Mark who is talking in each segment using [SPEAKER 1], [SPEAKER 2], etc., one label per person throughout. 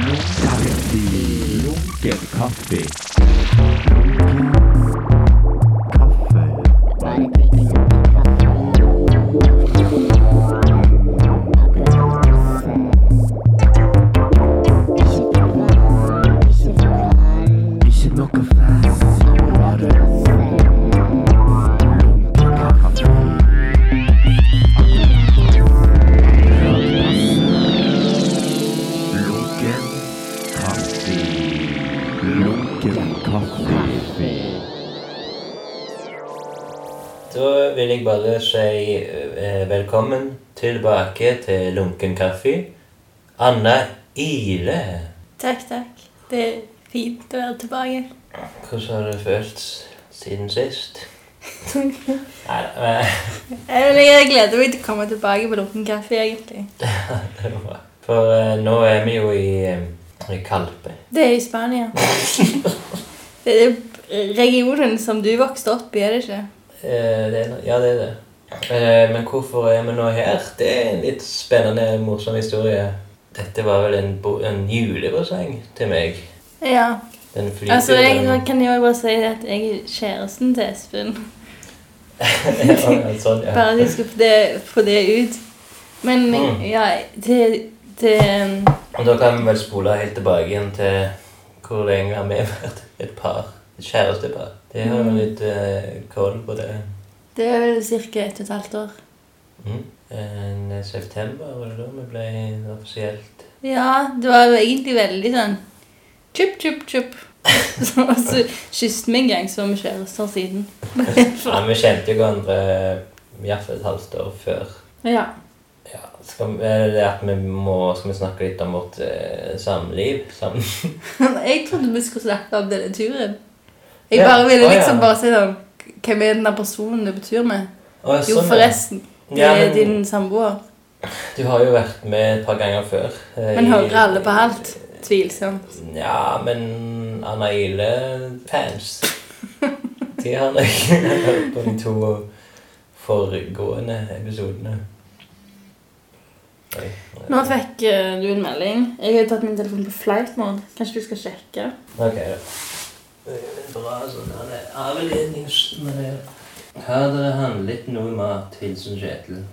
[SPEAKER 1] Kaffe. Lunken kaffe.
[SPEAKER 2] Si eh, velkommen tilbake til Lunken kaffe. Anna Ile,
[SPEAKER 3] Takk, takk. Det er fint å være tilbake.
[SPEAKER 2] hvordan har det føltes siden sist? Nei, men
[SPEAKER 3] Jeg jeg gleder meg til å komme tilbake på Lunken kaffe, egentlig.
[SPEAKER 2] det var bra. For uh, nå er vi jo i, eh, i Kalpe.
[SPEAKER 3] Det er i Spania. Det er regionen som du vokste opp i, er det ikke?
[SPEAKER 2] Uh, det er, ja, det er det. Eh, men hvorfor er vi nå her? Det er en litt spennende, morsom historie. Dette var vel en, en julepresang til meg.
[SPEAKER 3] Ja.
[SPEAKER 2] Den
[SPEAKER 3] Altså, jeg kan jo bare si at jeg er kjæresten til Espen.
[SPEAKER 2] sånn, ja.
[SPEAKER 3] Bare at jeg skal få det, få det ut. Men
[SPEAKER 2] Mm.
[SPEAKER 3] ja, det, det
[SPEAKER 2] Og da kan vi vel spole helt tilbake igjen til hvor lenge har vi vært et par. Et kjærestepar. Det har jo litt eh, koll på det.
[SPEAKER 3] Det er vel ca. ett og et halvt år.
[SPEAKER 2] Mm. En september var det da vi ble offisielt
[SPEAKER 3] Ja, det var jo egentlig veldig sånn Chup, chup, chup. Så, så kysset vi en gang, så var vi kjærester siden.
[SPEAKER 2] Ja, Vi kjente jo hverandre iallfall et halvt år før.
[SPEAKER 3] Ja.
[SPEAKER 2] Ja, skal vi, at vi må Skal vi snakke litt om vårt eh, samliv? sammen?
[SPEAKER 3] Jeg trodde vi skulle snakke om denne turen. Jeg bare ville liksom bare si sånn Hvem er den der personen du betyr med?
[SPEAKER 2] Å,
[SPEAKER 3] Jo,
[SPEAKER 2] sånn, ja.
[SPEAKER 3] forresten. Det
[SPEAKER 2] Ja,
[SPEAKER 3] er
[SPEAKER 2] men-
[SPEAKER 3] din samboer.
[SPEAKER 2] Du har jo vært med et par ganger før. eh,
[SPEAKER 3] Men
[SPEAKER 2] i-
[SPEAKER 3] hører alle på alt? Tvilsomt.
[SPEAKER 2] Ja, men Anna Ile-fans De har nok hørt på de to foregående episodene. Oi.
[SPEAKER 3] Nå fikk eh, du en melding. Jeg har tatt min telefon på flight mode. Kanskje du skal sjekke?
[SPEAKER 2] Ok, da. Det er Bra sånn er avledningsmanøver. Har dere handlet noe mat? Hilsen Kjetil.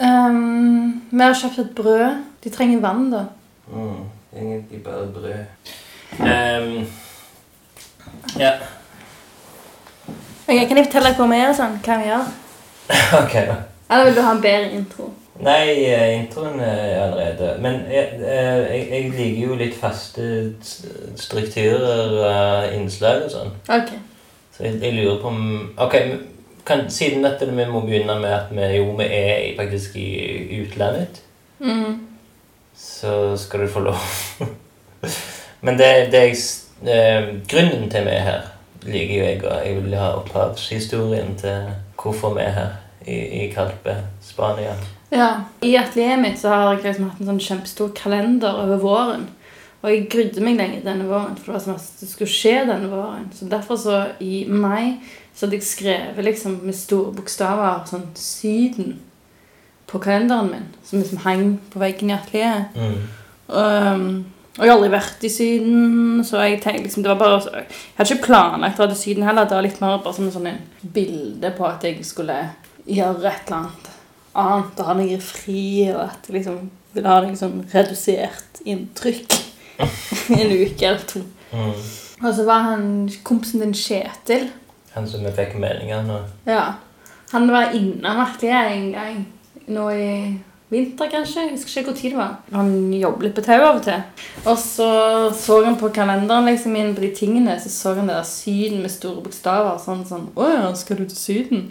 [SPEAKER 3] Um, vi har kjøpt et brød. De trenger vann, da.
[SPEAKER 2] Mm, egentlig bare brød. Um, ja,
[SPEAKER 3] Ok, Kan jeg fortelle hva vi gjør? Sånn? Hva vi gjør?
[SPEAKER 2] ok da.
[SPEAKER 3] Eller vil du ha en bedre intro?
[SPEAKER 2] Nei, eh, introen er allerede Men jeg, eh, jeg, jeg liker jo litt faste strukturer og innslag og sånn.
[SPEAKER 3] Ok.
[SPEAKER 2] Så jeg, jeg lurer på om Ok, kan, siden at vi må begynne med at vi jo vi er faktisk i utlandet,
[SPEAKER 3] Mm.
[SPEAKER 2] så skal du få lov. Men det, det jeg, eh, grunnen til vi er her, liker jo jeg, og jeg vil ha opphavshistorien til hvorfor vi er her i, i Kalpe, Spania.
[SPEAKER 3] Ja. I atelieret mitt så har jeg liksom hatt en sånn kjempestor kalender over våren. Og jeg grudde meg lenge denne våren, for det var så masse det skulle skje denne våren. Så derfor så i mai så hadde jeg skrevet liksom med store bokstaver sånn Syden på kalenderen min. Som liksom hang på veggen i atelieret.
[SPEAKER 2] Mm.
[SPEAKER 3] Um, og jeg har aldri vært i Syden, så jeg tenkte liksom, det var bare så, Jeg hadde ikke planlagt å dra til Syden heller. Det var litt mer bare som en sånn bilde på at jeg skulle gjøre et eller annet annet. Og ha noe fri, og at jeg liksom vil ha noe sånn redusert inntrykk en uke eller to.
[SPEAKER 2] Mm.
[SPEAKER 3] Og så var han kompisen din Kjetil.
[SPEAKER 2] Han som vi fikk meldinger nå.
[SPEAKER 3] Ja. Han var innom atelieret en gang. Nå i vinter, kanskje. Jeg husker ikke hvor tid det var. Han jobber litt på tau av og til. Og så så han på kalenderen liksom inn på de tingene, så så han det der Syden med store bokstaver. Sånn sånn Å ja, skal du til Syden?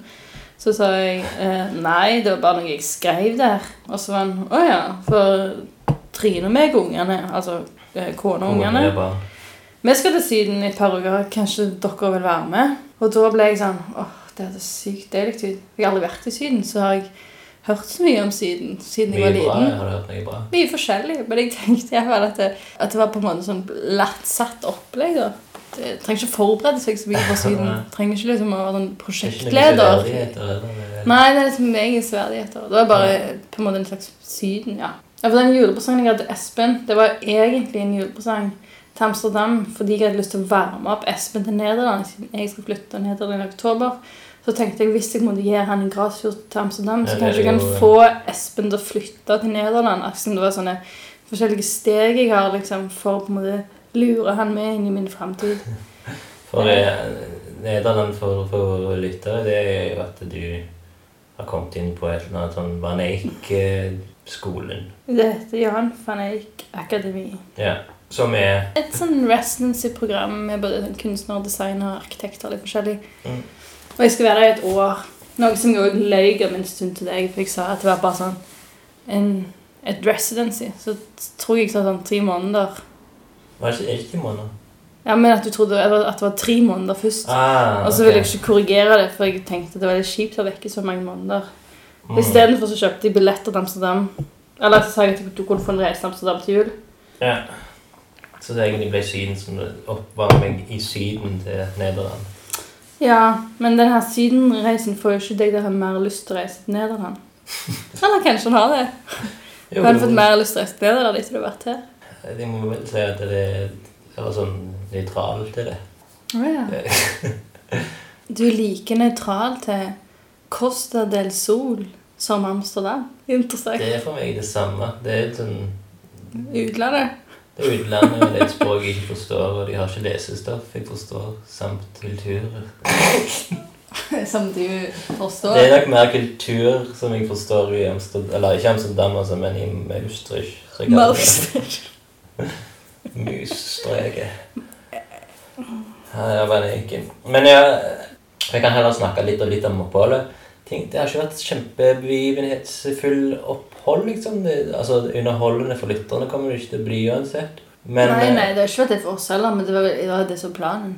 [SPEAKER 3] Så sa jeg eh, nei, det var bare noe jeg skrev der. Og så var han Å ja, for Trine og meg og ungene, altså eh, kona og ungene vi skal til Syden i et par uker. Kanskje dere vil være med? Og da ble jeg sånn åh, det er sykt deilig ut. Jeg har aldri vært i Syden, så har jeg hørt så mye om Syden siden jeg
[SPEAKER 2] Mye
[SPEAKER 3] var
[SPEAKER 2] bra.
[SPEAKER 3] liten.
[SPEAKER 2] Har hørt mye bra?
[SPEAKER 3] Mye forskjellig. Men jeg tenkte fall at det, at det var på en måte sånn lett satt opplegg. da. Trenger ikke forberede seg så mye på Syden. Trenger ikke liksom å være sånn
[SPEAKER 2] Det er ikke noe
[SPEAKER 3] prosjektleder. Nei, det er liksom eget sverdigheter. Det var bare på en måte en slags Syden, ja. Ja, for den julepresangen jeg hadde til Espen, det var egentlig en julepresang til Amsterdam fordi jeg hadde lyst til å varme opp Espen til Nederland siden jeg skal flytte Nederland i oktober. Så tenkte jeg hvis jeg måtte gi han en gratistur til Amsterdam, så kanskje jeg kan få Espen til å flytte til Nederland. Det var sånne forskjellige steg jeg har liksom, for på en måte lure han med inn i min framtid.
[SPEAKER 2] For eh, Nederland for, for lyttere, det er jo at du har kommet inn på et eller annet sånn Van Eyck-skolen.
[SPEAKER 3] Det heter Jan van Eyck Akademi.
[SPEAKER 2] Ja. Som er
[SPEAKER 3] Et sånn residency-program med både kunstner, kunstnere, designere, arkitekter litt forskjellig.
[SPEAKER 2] Mm.
[SPEAKER 3] Og jeg skal være der i et år. Noe som jeg også løy om en stund til deg, for jeg sa at det var bare sånn en, et residency. Så tror jeg jeg sa sånn tre måneder.
[SPEAKER 2] Var det ikke, er det ikke måneder?
[SPEAKER 3] Ja, men at du trodde at det var tre måneder først.
[SPEAKER 2] Ah,
[SPEAKER 3] Og så ville jeg ikke korrigere det, for jeg tenkte det var litt kjipt å vekke så mange måneder.
[SPEAKER 2] Mm.
[SPEAKER 3] Istedenfor så kjøpte jeg billetter til Amsterdam. Eller så sa jeg at du kunne få en reise til Amsterdam til jul.
[SPEAKER 2] Ja. Så det egentlig ble Syden som oppvarming i Syden til Nederland.
[SPEAKER 3] Ja, men denne sydenreisen får jo ikke deg til å ha mer lyst til å reise til Nederland. Eller kanskje han har det. Du fått mer lyst til å reise til Nederland etter du har vært her?
[SPEAKER 2] Jeg må vel si at det er sånn nøytral til det.
[SPEAKER 3] Du er like nøytral til Costa del Sol som Amsterdam. Interessant.
[SPEAKER 2] Det er for meg det samme. Det er sånn
[SPEAKER 3] Utlandet.
[SPEAKER 2] Det er utlandet, og det er et språk jeg ikke forstår, og de har ikke lesestoff jeg forstår, samt kulturer.
[SPEAKER 3] Som du forstår.
[SPEAKER 2] Det er nok mer kultur som jeg forstår i Amsterdam Eller ikke Amsterdam, altså, men i Maastricht. så Musstreket. Ja. Men jeg, jeg kan heller snakke litt og litt om oppholdet. Ting, det har ikke vært kjempebegivenhetsfull opphold, liksom. Det, altså, Underholdende for lytterne kommer det ikke til å bli uansett. Men,
[SPEAKER 3] nei,
[SPEAKER 2] eh,
[SPEAKER 3] nei, det har ikke vært det for oss heller, men det var, det var det som planen.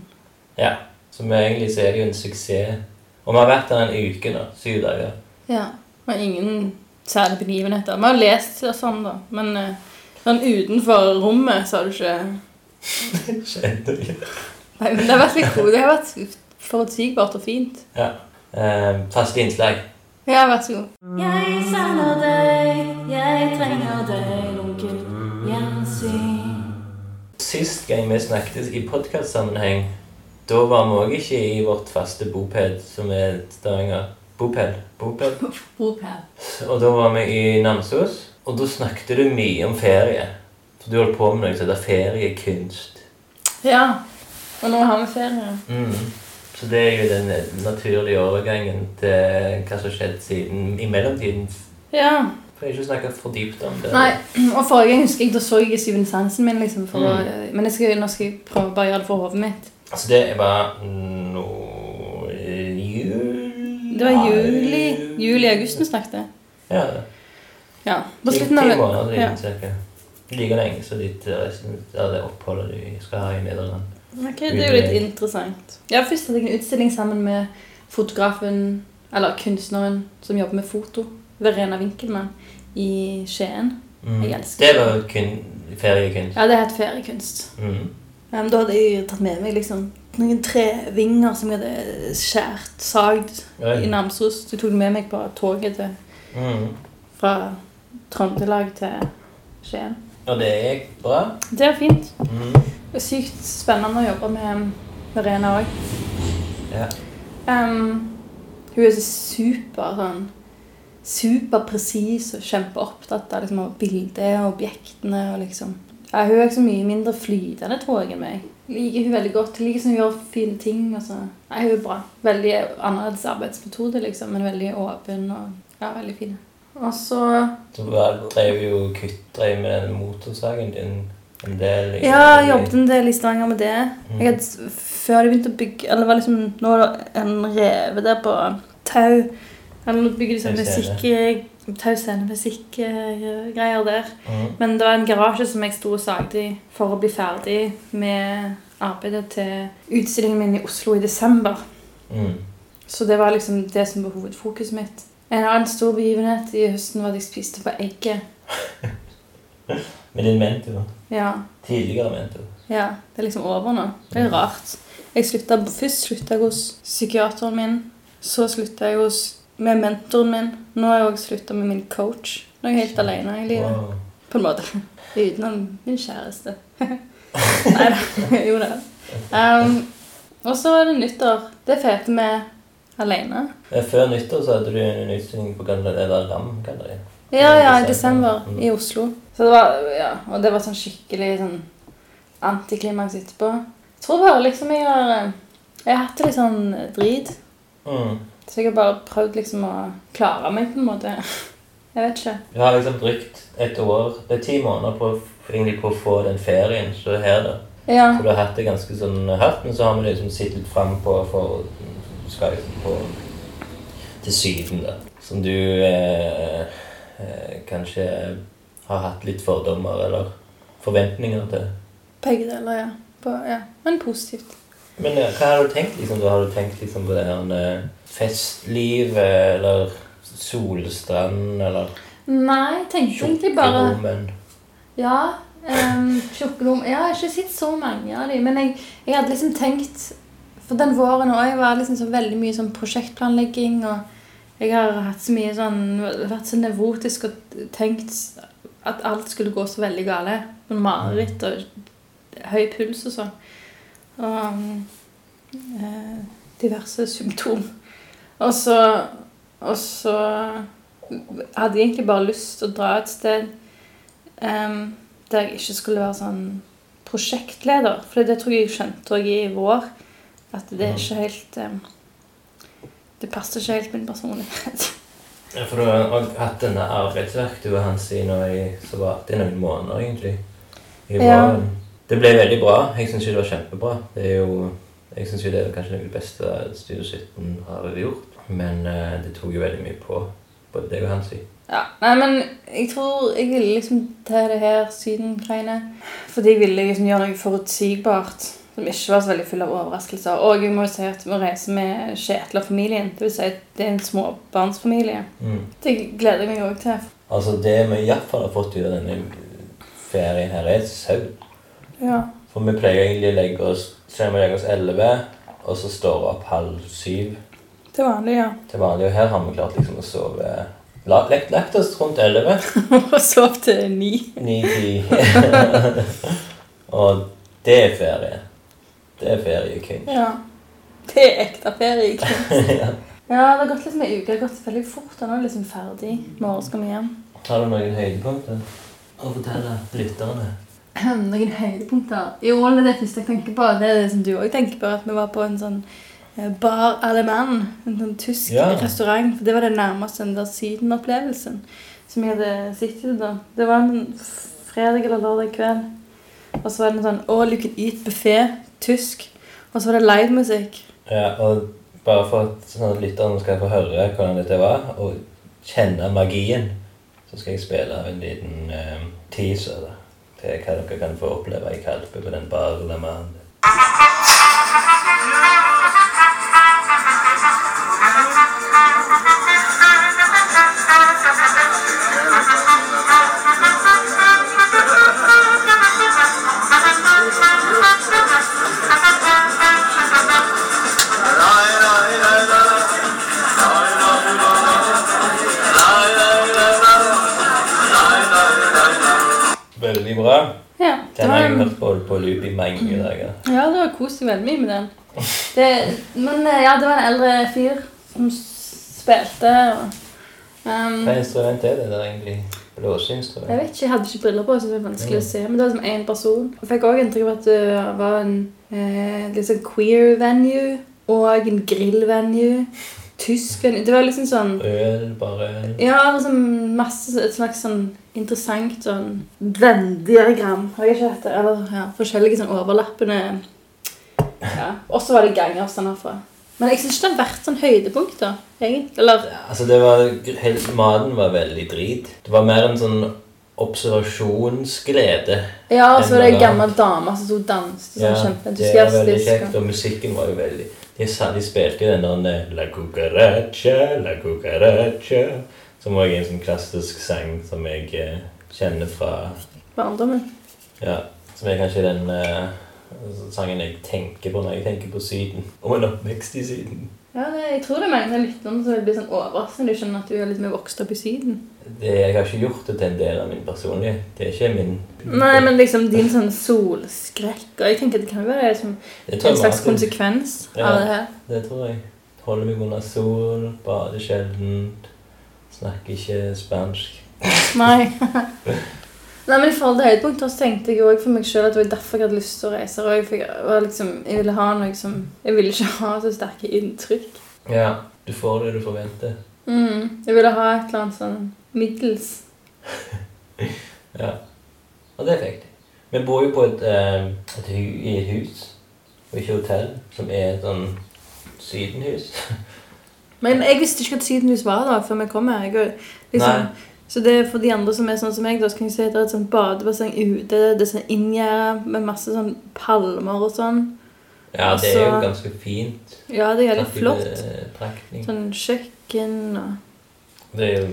[SPEAKER 2] Ja. Så egentlig så er det jo en suksess. Og vi har vært der en uke nå. Syv dager.
[SPEAKER 3] Ja. Og ingen særlige begivenheter. Vi har lest og sånn, da. Men eh, sånn utenfor rommet sa du ikke
[SPEAKER 2] Skjedde ikke.
[SPEAKER 3] Nei, men det har vært litt god. Det har vært forutsigbart og fint.
[SPEAKER 2] Ja. Eh, faste innslag.
[SPEAKER 3] Ja, vær så god. Jeg savner deg, jeg trenger deg, onkel gjensyn.
[SPEAKER 2] Sist gang vi snakket i podkastsammenheng, da var vi òg ikke i vårt faste boped, som er Stavanger. Boped. Boped.
[SPEAKER 3] Bopel.
[SPEAKER 2] Og da var vi i Namsos, og da snakket du mye om ferie. For du holdt på med noe som heter feriekunst.
[SPEAKER 3] Ja. Og nå har vi ferie.
[SPEAKER 2] Mm. Så det er jo den naturlige overgangen til hva som har skjedd siden i mellomtiden.
[SPEAKER 3] Ja.
[SPEAKER 2] For jeg har ikke snakket for dypt om det.
[SPEAKER 3] Nei, og forrige gang husker jeg, da så jeg syvende sansen min, liksom. For
[SPEAKER 2] Mm.
[SPEAKER 3] men jeg skal, nå skal jeg prøve å bare gjøre det for hodet mitt.
[SPEAKER 2] Altså, det var no, jul
[SPEAKER 3] Det var juli, juli-august vi snakket.
[SPEAKER 2] Ja.
[SPEAKER 3] Ja. På
[SPEAKER 2] Ti
[SPEAKER 3] slutten
[SPEAKER 2] ti
[SPEAKER 3] av
[SPEAKER 2] måneder
[SPEAKER 3] ja.
[SPEAKER 2] cirka. Like lenge som ditt resten av det oppholdet du skal ha i Nederland.
[SPEAKER 3] Ok, det er jo litt interessant. Ja, først hadde jeg en utstilling sammen med fotografen, eller kunstneren, som jobber med foto. Verena Winkelmann i Skien.
[SPEAKER 2] Mm.
[SPEAKER 3] Jeg elsker
[SPEAKER 2] Det var kun feriekunst.
[SPEAKER 3] Ja, det het feriekunst.
[SPEAKER 2] Mm.
[SPEAKER 3] Um, da hadde jeg tatt med meg liksom noen trevinger som jeg hadde skjært, sagd i Namsos. Så jeg tok med meg på toget til,
[SPEAKER 2] Mm.
[SPEAKER 3] fra Trøndelag til Skien.
[SPEAKER 2] Og det gikk bra.
[SPEAKER 3] Det er fint.
[SPEAKER 2] Mm.
[SPEAKER 3] Det er sykt spennende å jobbe med Verena òg.
[SPEAKER 2] Ja.
[SPEAKER 3] Um, hun er så super sånn superpresis og kjempeopptatt av liksom, bildet og objektene. og liksom ja, Hun er ikke så mye mindre flytende, tror jeg, enn meg. Liker hun veldig godt. Liker som hun gjør fine ting. Og så. Nei, hun er bra. Veldig annerledes arbeidsmetode, liksom, men veldig åpen og ja, veldig fin. Og så
[SPEAKER 2] Så drev jo kutt drev med den motorsagen din en del. i-
[SPEAKER 3] Ja, jeg jobbet en del i Stavanger med det.
[SPEAKER 2] Mm.
[SPEAKER 3] Jeg hadde, før de begynte å bygge Eller det var liksom, nå er det en reve der på tau. Eller nå bygger de sånn musikk... Tauscene, musikkgreier der.
[SPEAKER 2] Mm.
[SPEAKER 3] Men det var en garasje som jeg sto og sagde i for å bli ferdig med arbeidet til utstillingen min i Oslo i desember.
[SPEAKER 2] Mm.
[SPEAKER 3] Så det var liksom det som var hovedfokuset mitt. En annen stor begivenhet i høsten var at jeg spiste på egget.
[SPEAKER 2] Med din mentor.
[SPEAKER 3] Ja,
[SPEAKER 2] Tidligere mentor.
[SPEAKER 3] Ja, det er liksom over nå. Det er rart. Jeg slutta, først slutta jeg hos psykiateren min. Så slutta jeg hos, med mentoren min. Nå har jeg også slutta med min coach. Nå er jeg helt alene i livet.
[SPEAKER 2] Wow.
[SPEAKER 3] På en måte. Utenom min kjæreste. Nei da. Jo da. Um, og så er det nyttår. Det fete vi alene.
[SPEAKER 2] Eh, Før nyttår så hadde du en utstilling på galleri, det Ram-galleriet.
[SPEAKER 3] Ja, ja, i
[SPEAKER 2] Desember. Mm.
[SPEAKER 3] i Oslo. Så det var, ja, Og det var sånn skikkelig sånn antiklimaks etterpå. Jeg tror bare liksom jeg har eh, Jeg har hatt det litt sånn drit.
[SPEAKER 2] Mm.
[SPEAKER 3] Så jeg har bare prøvd liksom å klare meg på en måte. Jeg vet ikke.
[SPEAKER 2] Du har liksom brukt et år, det er ti måneder på, egentlig på å få den ferien som er her da.
[SPEAKER 3] Ja.
[SPEAKER 2] Så du har hatt det ganske sånn hardt, men så har vi liksom sittet frem på for skal på til Syden, da. Som du eh, eh, kanskje har hatt litt fordommer eller forventninger til.
[SPEAKER 3] Begge deler, ja. På, ja. Men positivt.
[SPEAKER 2] Men ja, hva har du tenkt liksom? Har du tenkt liksom på det her eh, festlivet, eller solstrand, eller
[SPEAKER 3] Nei, tenkte egentlig bare
[SPEAKER 2] tjukkerommen?
[SPEAKER 3] Ja. Um, tjukkerom. Ja, jeg har ikke sett så mange av dem, men jeg, jeg hadde liksom tenkt For den våren òg var liksom så veldig mye sånn prosjektplanlegging, og jeg har hatt så mye sånn Vært så nevrotisk og tenkt at alt skulle gå så veldig gale. Sånn mareritt og høy puls og sånn. Og eh, diverse symptom. Og så Og så hadde jeg egentlig bare lyst til å dra et sted eh, der jeg ikke skulle være sånn prosjektleder. For det tror jeg jeg skjønte òg i vår. At det er ikke helt em, Det passer ikke helt min personlighet.
[SPEAKER 2] Ja, for du har òg hatt denne arbeidsverktøyet hans i i så varte det noen måneder, egentlig.
[SPEAKER 3] Ja.
[SPEAKER 2] Det ble veldig bra. Jeg syns jo det var kjempebra. Det er jo jeg synes jo det er kanskje noe av det beste Studio 17 har gjort. Men eh, det tok jo veldig mye på både deg og Hansi.
[SPEAKER 3] Ja, nei, men jeg tror jeg ville liksom til det her Syden-greiene. Fordi jeg ville liksom gjøre noe forutsigbart. Som ikke var så veldig full av overraskelser. Og jeg må jo si at vi reiser med Kjetil og familien. Det vil si at det er en småbarnsfamilie.
[SPEAKER 2] Mm.
[SPEAKER 3] Det gleder jeg meg òg til.
[SPEAKER 2] Altså Det vi iallfall har fått ut av denne ferien her, er sau.
[SPEAKER 3] Ja.
[SPEAKER 2] For vi pleier egentlig å legge oss så vi legger oss 11, og så står vi opp halv syv
[SPEAKER 3] Til vanlig, ja.
[SPEAKER 2] til vanlig. Og her har vi klart liksom å sove la- Lagt, lagt oss rundt 11.
[SPEAKER 3] Og sov til ni.
[SPEAKER 2] 9-10. og det er ferie. Det er feriekunst.
[SPEAKER 3] Ja. Det er ekte feriekunst.
[SPEAKER 2] ja.
[SPEAKER 3] Ja, det har gått liksom en uke. Det har gått veldig fort. og Nå er det liksom ferdig. I morgen skal vi hjem.
[SPEAKER 2] Har du noen høydepunkter å fortelle lytterne?
[SPEAKER 3] Noen høydepunkter? Jo, det er det første jeg tenker på. Det er det som du òg tenker på. At vi var på en sånn eh, bar Alemann. En sånn tysk
[SPEAKER 2] Ja.
[SPEAKER 3] restaurant. For det var det nærmeste den der Syden-opplevelsen som jeg hadde sett i det da. Det var en fredag eller lørdag kveld. Og så var det en sånn all you can eat-buffé. Tysk. Og så var det livemusikk.
[SPEAKER 2] Ja, og bare for at sånn lytterne skal få høre hvordan dette var, og kjenne magien, så skal jeg spille en liten eh, teaser da, til hva dere kan få oppleve i Kalpe på den baren. På, loop i mange dager.
[SPEAKER 3] Ja, det har kost deg veldig mye med den. Det, men eh, ja, det var en eldre fyr som spilte. Og, um,
[SPEAKER 2] Hva instrument er det der egentlig?
[SPEAKER 3] jeg vet ikke, jeg hadde ikke briller på, så det var vanskelig å se. Men det var som én person. Jeg fikk òg inntrykk av at det var en eh, litt sånn queer venue og en grill-venue. Tysk. Det var liksom sånn
[SPEAKER 2] Øl, bare øl.
[SPEAKER 3] Ja, liksom masse et slags sånn interessant sånn Venn-diagram. Har jeg ikke hatt det? Eller ja, forskjellige sånn overlappende Ja. Og så var det gangavstand herfra. Men jeg syns ikke det har vært sånn høydepunkt, da. egentlig. Eller
[SPEAKER 2] Altså, det var, helt, maten var veldig drit. Det var mer en sånn observasjonsglede.
[SPEAKER 3] Ja, og så var det ei gammel dame som sto og danset
[SPEAKER 2] Ja,
[SPEAKER 3] sånn
[SPEAKER 2] det var veldig kjekt, og musikken var jo veldig De, spilte jo den der La cucaracha, la cucaracha Som var en sånn klassisk sang som jeg eh, kjenner fra
[SPEAKER 3] Barndommen.
[SPEAKER 2] Ja, som er kanskje den eh, sangen jeg tenker på når jeg tenker på Syden. Og en oppvekst i Syden.
[SPEAKER 3] Ja, det, Jeg tror det er mange lytterne som vil bli sånn overrasket når de skjønner at du er litt mer vokst opp i Syden.
[SPEAKER 2] Det, jeg har ikke gjort det til en del av min personlighet. Det er ikke min
[SPEAKER 3] Nei, men liksom din sånn solskrekk Og jeg tenker det kan være
[SPEAKER 2] Det
[SPEAKER 3] en slags konsekvens
[SPEAKER 2] Ja.
[SPEAKER 3] av det her.
[SPEAKER 2] Det tror jeg. Holder meg under sol, bader sjelden, snakker ikke spansk.
[SPEAKER 3] Nei. Nei, men I forhold til høydepunkter så tenkte jeg også for meg sjøl at det var derfor jeg hadde lyst til å reise. Og jeg, var liksom, jeg ville ha noe som Jeg ville ikke ha så sterke inntrykk.
[SPEAKER 2] Ja, du får det du forventer.
[SPEAKER 3] Mm, jeg ville ha et eller annet sånn middels.
[SPEAKER 2] Ja. Og det fikk de. Vi bor jo på et, eh, et i et hus, og ikke hotell, som er et sånn sydenhus.
[SPEAKER 3] Men jeg visste ikke at Sydenhus var da før vi kom her. Jeg, liksom,
[SPEAKER 2] Nei.
[SPEAKER 3] Så det er for de andre som er sånn som meg, da så kan jeg si at det er et sånt badebasseng ute. Det er sånn inngjerde med masse sånn palmer og sånn.
[SPEAKER 2] Ja, det er jo
[SPEAKER 3] Altså-
[SPEAKER 2] ganske fint.
[SPEAKER 3] Ja, det er
[SPEAKER 2] i
[SPEAKER 3] flott.
[SPEAKER 2] betraktning.
[SPEAKER 3] Sånn kjøkken og
[SPEAKER 2] Det er jo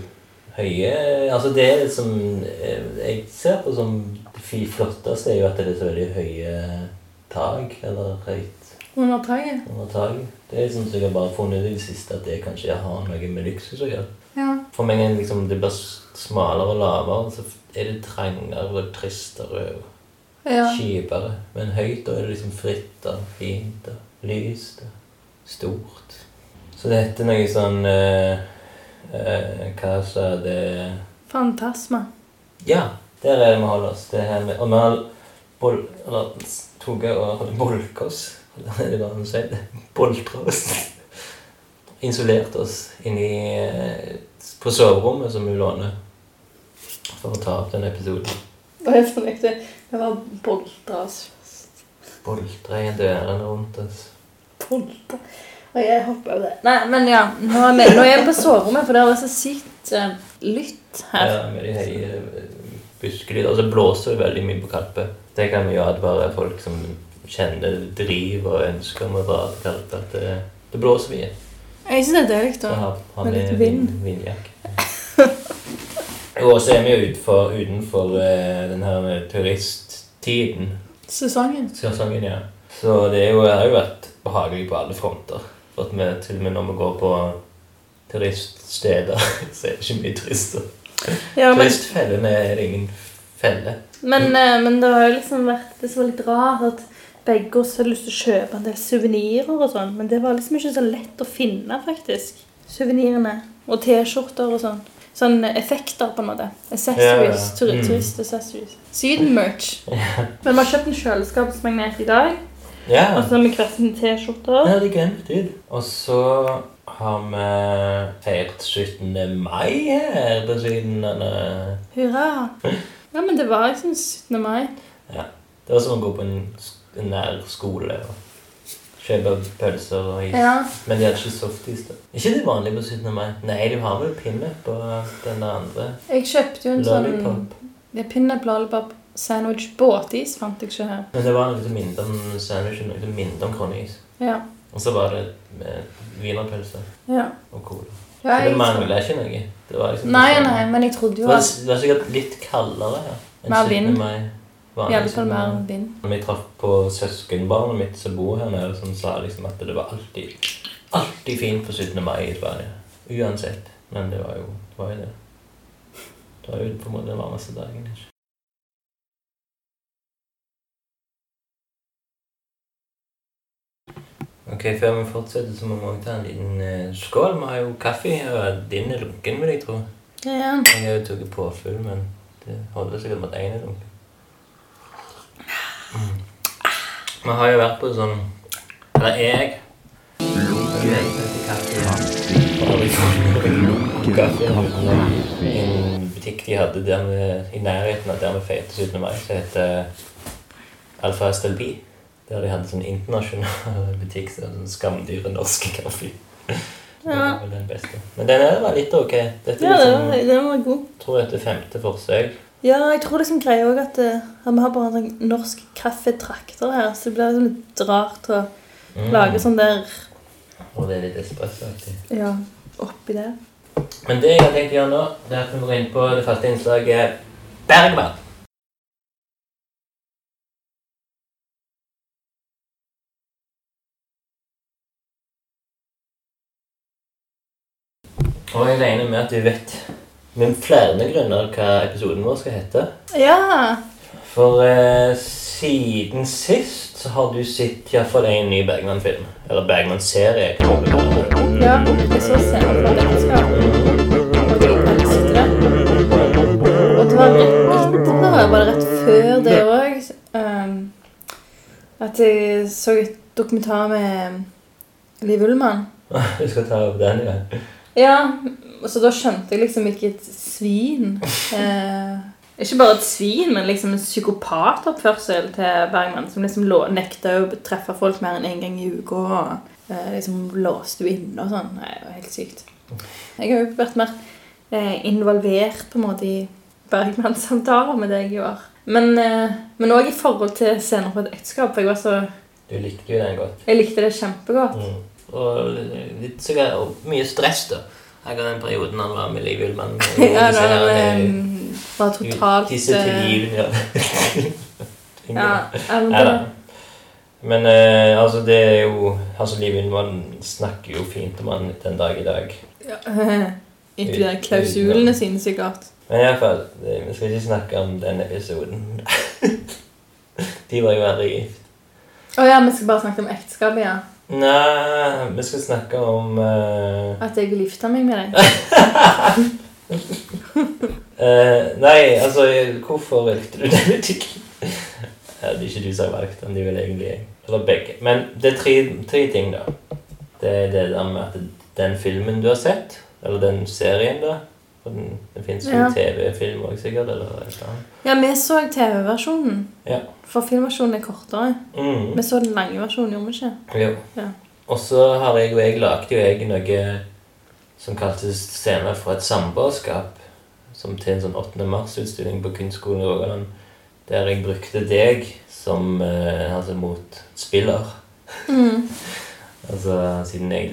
[SPEAKER 2] høye Altså, det er som eh, jeg ser på som det flotteste, er jo at det er så veldig høye tak, eller høyt
[SPEAKER 3] under taket.
[SPEAKER 2] under taket. Det er sånn som jeg har bare funnet ut i det siste, at det kanskje har noe med luksus å gjøre.
[SPEAKER 3] Ja.
[SPEAKER 2] For meg er liksom, det blir smalere og lavere, så er det trangere og tristere og
[SPEAKER 3] ja.
[SPEAKER 2] kjipere. Men høyt, da er det liksom fritt og fint og lyst og stort. Så dette er noe sånn eh, eh, Hva sa det
[SPEAKER 3] Fantasma.
[SPEAKER 2] Ja, der er det vi holder oss. Det her med, og vi har bol, eller, tok og bolka oss. Er det bare man sier? Boltra oss. Insulert oss inni eh, på soverommet som vi låner for å ta opp den episoden.
[SPEAKER 3] Og jeg ekte. Vi var boltra oss fast.
[SPEAKER 2] Boltre i dørene rundt oss.
[SPEAKER 3] Boltra. Og jeg hopper over det. Nei, men ja. Nå er, vi, nå er jeg på soverommet, for det er så sykt uh, lytt her.
[SPEAKER 2] Ja, med de høye eh. Og så blåser det veldig mye på Kalpe. Det kan vi jo advare folk som kjenner driv og ønsker om å dra til Kalpe, at det, det blåser mye.
[SPEAKER 3] Jeg syns det er deilig. Da.
[SPEAKER 2] har har
[SPEAKER 3] Med litt
[SPEAKER 2] vind.
[SPEAKER 3] vind.
[SPEAKER 2] vindjakke. Og så er vi jo utenfor, utenfor eh, den her turisttiden.
[SPEAKER 3] Sesongen.
[SPEAKER 2] Sesongen, ja. Så det jo, har jo vært behagelig på alle fronter. For at vi til og med når vi går på turiststeder, så er det ikke mye turister.
[SPEAKER 3] Ja, men,
[SPEAKER 2] Turistfellene er det ingen felle.
[SPEAKER 3] men, eh, men det har jo liksom vært det som var litt rart at begge oss hadde lyst til å kjøpe en del suvenirer og sånn, men det var liksom ikke så lett å finne, faktisk. Suvenirene. Og T-skjorter og sånn. Sånn effekter, på en måte. Accessories.
[SPEAKER 2] Ja, ja. Mm.
[SPEAKER 3] Turist-accessories. Syden-merch. Men vi har kjøpt en kjøleskapsmagnet i dag.
[SPEAKER 2] Ja,
[SPEAKER 3] Og så har vi hver sin T-skjorte.
[SPEAKER 2] det glemte jeg. Og så har vi feiret 17. mai her på Syden.
[SPEAKER 3] Hurra. Ja, men det var liksom 17. mai. Ja.
[SPEAKER 2] Det var som å gå på en, en nær skole og kjøpe pølser og is.
[SPEAKER 3] Ja.
[SPEAKER 2] Men de hadde ikke softis. da. ikke de vanlige på 17. mai? Nei, de har vel pinup på den der andre.
[SPEAKER 3] Jeg kjøpte jo en sånn
[SPEAKER 2] Lollipop.
[SPEAKER 3] ja, pinup lollipop sandwich båtis, fant jeg ikke her.
[SPEAKER 2] Men det var noe mindre om sandwich og noe mindre om kronis.
[SPEAKER 3] Ja.
[SPEAKER 2] Og så var det med wienerpølse
[SPEAKER 3] ja.
[SPEAKER 2] og cola.
[SPEAKER 3] ja
[SPEAKER 2] jeg... det mangla ikke noe. Det var liksom
[SPEAKER 3] nei, nei, men jeg trodde jo at
[SPEAKER 2] det var sikkert litt kaldere her
[SPEAKER 3] Mer
[SPEAKER 2] 17.
[SPEAKER 3] vind.
[SPEAKER 2] mai.
[SPEAKER 3] Alle fall
[SPEAKER 2] 17.
[SPEAKER 3] mer din.
[SPEAKER 2] Når vi traff på søskenbarnet mitt som bor her nede, som sa liksom at det var alltid alltid fint på 17. mai i Sverige. Uansett. Men det var jo det. Var jo det. det var jo på en måte den varmeste dagen. ikke? Ok, Før vi fortsetter, så må vi også ta en liten eh, skål. Vi har jo kaffe her, din er lunken, vil jeg tro.
[SPEAKER 3] Ja, ja.
[SPEAKER 2] Jeg har jo tatt påfyll, men det holder sikkert med at én er lunken. Vi har jo vært på sånn Eller jeg en butikk de hadde der med, i nærheten av der vi feiret 17. mai, som heter Alfa Estelbi. Der de hadde sånn internasjonal butikk, som sånn skamdyre norske kaffe. Var den. Men den var litt ok. Dette
[SPEAKER 3] ja
[SPEAKER 2] liksom,
[SPEAKER 3] den var god.
[SPEAKER 2] tror jeg er femte forsøk.
[SPEAKER 3] Ja, jeg tror liksom greia òg at, eh, at vi har bare en sånn norsk kaffetrakter her, så det blir liksom litt rart å
[SPEAKER 2] Mm.
[SPEAKER 3] Lage sånn der
[SPEAKER 2] Og det er litt espressoaktig.
[SPEAKER 3] Ja. Oppi det.
[SPEAKER 2] Men det jeg har tenkt å gjøre nå, det er at vi går inn på det faste innslaget Bergman. Og jeg regner med at du vet med flere grunner hva episoden vår skal hete.
[SPEAKER 3] Ja.
[SPEAKER 2] For eh, siden sist så har du sett iallfall en ny Bergman-film. Eller Bergman-serie. Ja, det.
[SPEAKER 3] Jeg så scenen fra et ekteskap. Og det. Var rett etterpå, var det rett før det òg, at jeg så et dokumentar med Liv Ullmann.
[SPEAKER 2] Du skal ta opp den, ja.
[SPEAKER 3] Ja, så da skjønte jeg liksom ikke et svin. Eh, ikke bare et svin, men liksom en psykopatoppførsel til Bergman. Som liksom lå, nekta å treffe folk mer enn én en gang i uka. Og eh, liksom låste jo inne og sånn. Det var helt sykt. Jeg har jo vært mer eh, involvert på en måte i Bergman-samtaler med deg i år. Men eh, òg i forhold til scener på et ekteskap. For jeg var så
[SPEAKER 2] Du likte jo den godt.
[SPEAKER 3] Jeg likte det kjempegodt.
[SPEAKER 2] Mm. Og litt så mye stress, da. Akkurat den perioden han var med Liv Ullmann.
[SPEAKER 3] Ja,
[SPEAKER 2] da
[SPEAKER 3] det var, totalt
[SPEAKER 2] Disse
[SPEAKER 3] eh,
[SPEAKER 2] tilgivende ja.
[SPEAKER 3] Ja, ja, men
[SPEAKER 2] eh, altså, det er jo Altså, Liv Ullmann snakker jo fint om han den dag i dag.
[SPEAKER 3] ja, Ikke de klausulene sine, sikkert.
[SPEAKER 2] Men iallfall, vi skal ikke snakke om den episoden. De var jo aldri gift.
[SPEAKER 3] Å ja, vi skal bare snakke om ekteskapet, ja.
[SPEAKER 2] Nei, vi skal snakke om uh...
[SPEAKER 3] At jeg vil gifte meg med deg.
[SPEAKER 2] uh, Nei, altså, hvorfor valgte du denne tittelen? Det er ikke du som har valgt den, det vil egentlig jeg. Eller begge. Men det er tre, tre ting, da. Det er det der med at den filmen du har sett, eller den serien, da for Den, den fins jo
[SPEAKER 3] Ja.
[SPEAKER 2] TV-film òg, sikkert, eller et eller annet.
[SPEAKER 3] Ja, vi så TV-versjonen.
[SPEAKER 2] Ja.
[SPEAKER 3] For filmversjonen er kortere.
[SPEAKER 2] Mm.
[SPEAKER 3] Vi så den lange versjonen, gjorde vi ikke?
[SPEAKER 2] Jo.
[SPEAKER 3] Ja.
[SPEAKER 2] Og så har jeg og jeg lagde jo jeg noe som kaltes Scener fra et samboerskap. Som til en sånn 8. mars-utstilling på Kunstskolen i Rogaland. Der jeg brukte deg som eh, altså motspiller.
[SPEAKER 3] Mm.
[SPEAKER 2] Altså siden jeg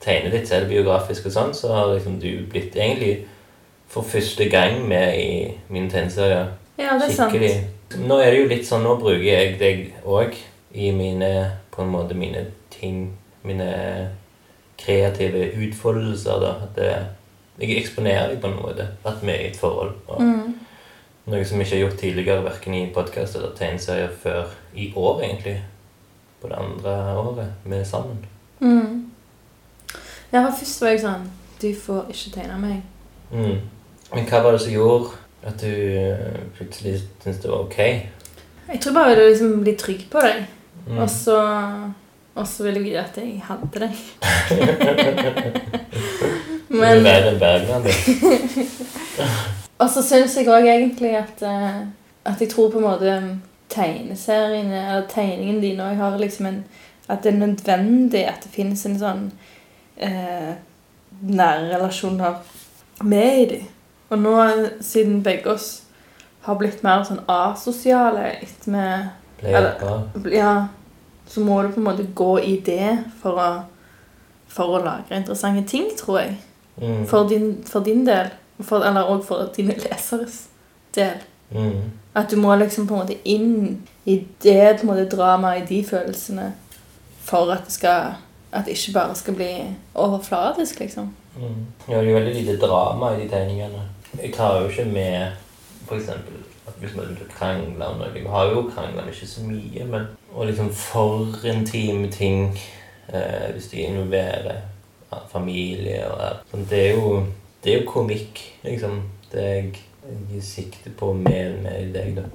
[SPEAKER 2] tegner litt selvbiografisk og sånn, så har liksom du blitt egentlig for første gang med i mine tegneserier.
[SPEAKER 3] Ja, det er sant.
[SPEAKER 2] Nå er det jo litt sånn, nå bruker jeg deg òg i mine på en måte mine ting, mine kreative utfoldelser. da, at det, Jeg eksponerer deg på en måte, vi er i et forhold. Og
[SPEAKER 3] Mm.
[SPEAKER 2] Noe som jeg ikke har gjort tidligere, verken i podkast eller tegneserier før i år, egentlig. På det andre året vi er sammen.
[SPEAKER 3] Mm. Ja, for først var jeg sånn Du får ikke tegne meg.
[SPEAKER 2] Mm. Men hva var det som gjorde at du eh, plutselig syntes det var ok?
[SPEAKER 3] Jeg tror bare jeg ville liksom bli trygg på deg.
[SPEAKER 2] Mm.
[SPEAKER 3] Og så Og så ville jeg vite at jeg hadde deg.
[SPEAKER 2] Du er
[SPEAKER 3] Men
[SPEAKER 2] enn Bergland. du.
[SPEAKER 3] Og så syns jeg òg egentlig at eh, At jeg tror på en måte tegneseriene, eller tegningen dine òg, har liksom en At det er nødvendig at det finnes en sånn eh, nære relasjoner med i dem. Og nå, siden begge oss har blitt mer sånn asosiale etter vi Eller- Ja, så må du på en måte gå i det for å, for å lage interessante ting, tror jeg.
[SPEAKER 2] Mm.
[SPEAKER 3] For din, for din del. For, eller òg for dine leseres del.
[SPEAKER 2] Mm.
[SPEAKER 3] At du må liksom på en måte inn i det på en måte dramaet, i de følelsene, for at det skal At det ikke bare skal bli overfladisk, liksom.
[SPEAKER 2] Mm. Ja, det er veldig lite drama i de tegningene. Jeg tar jo ikke med eksempel at hvis man krangler om noe. Jeg har jo krangla, ikke så mye. Men, og liksom for intime ting eh, hvis de involverer familie og alt. Det, er jo, det er jo komikk, liksom. Det jeg, jeg sikter på mer med deg, da.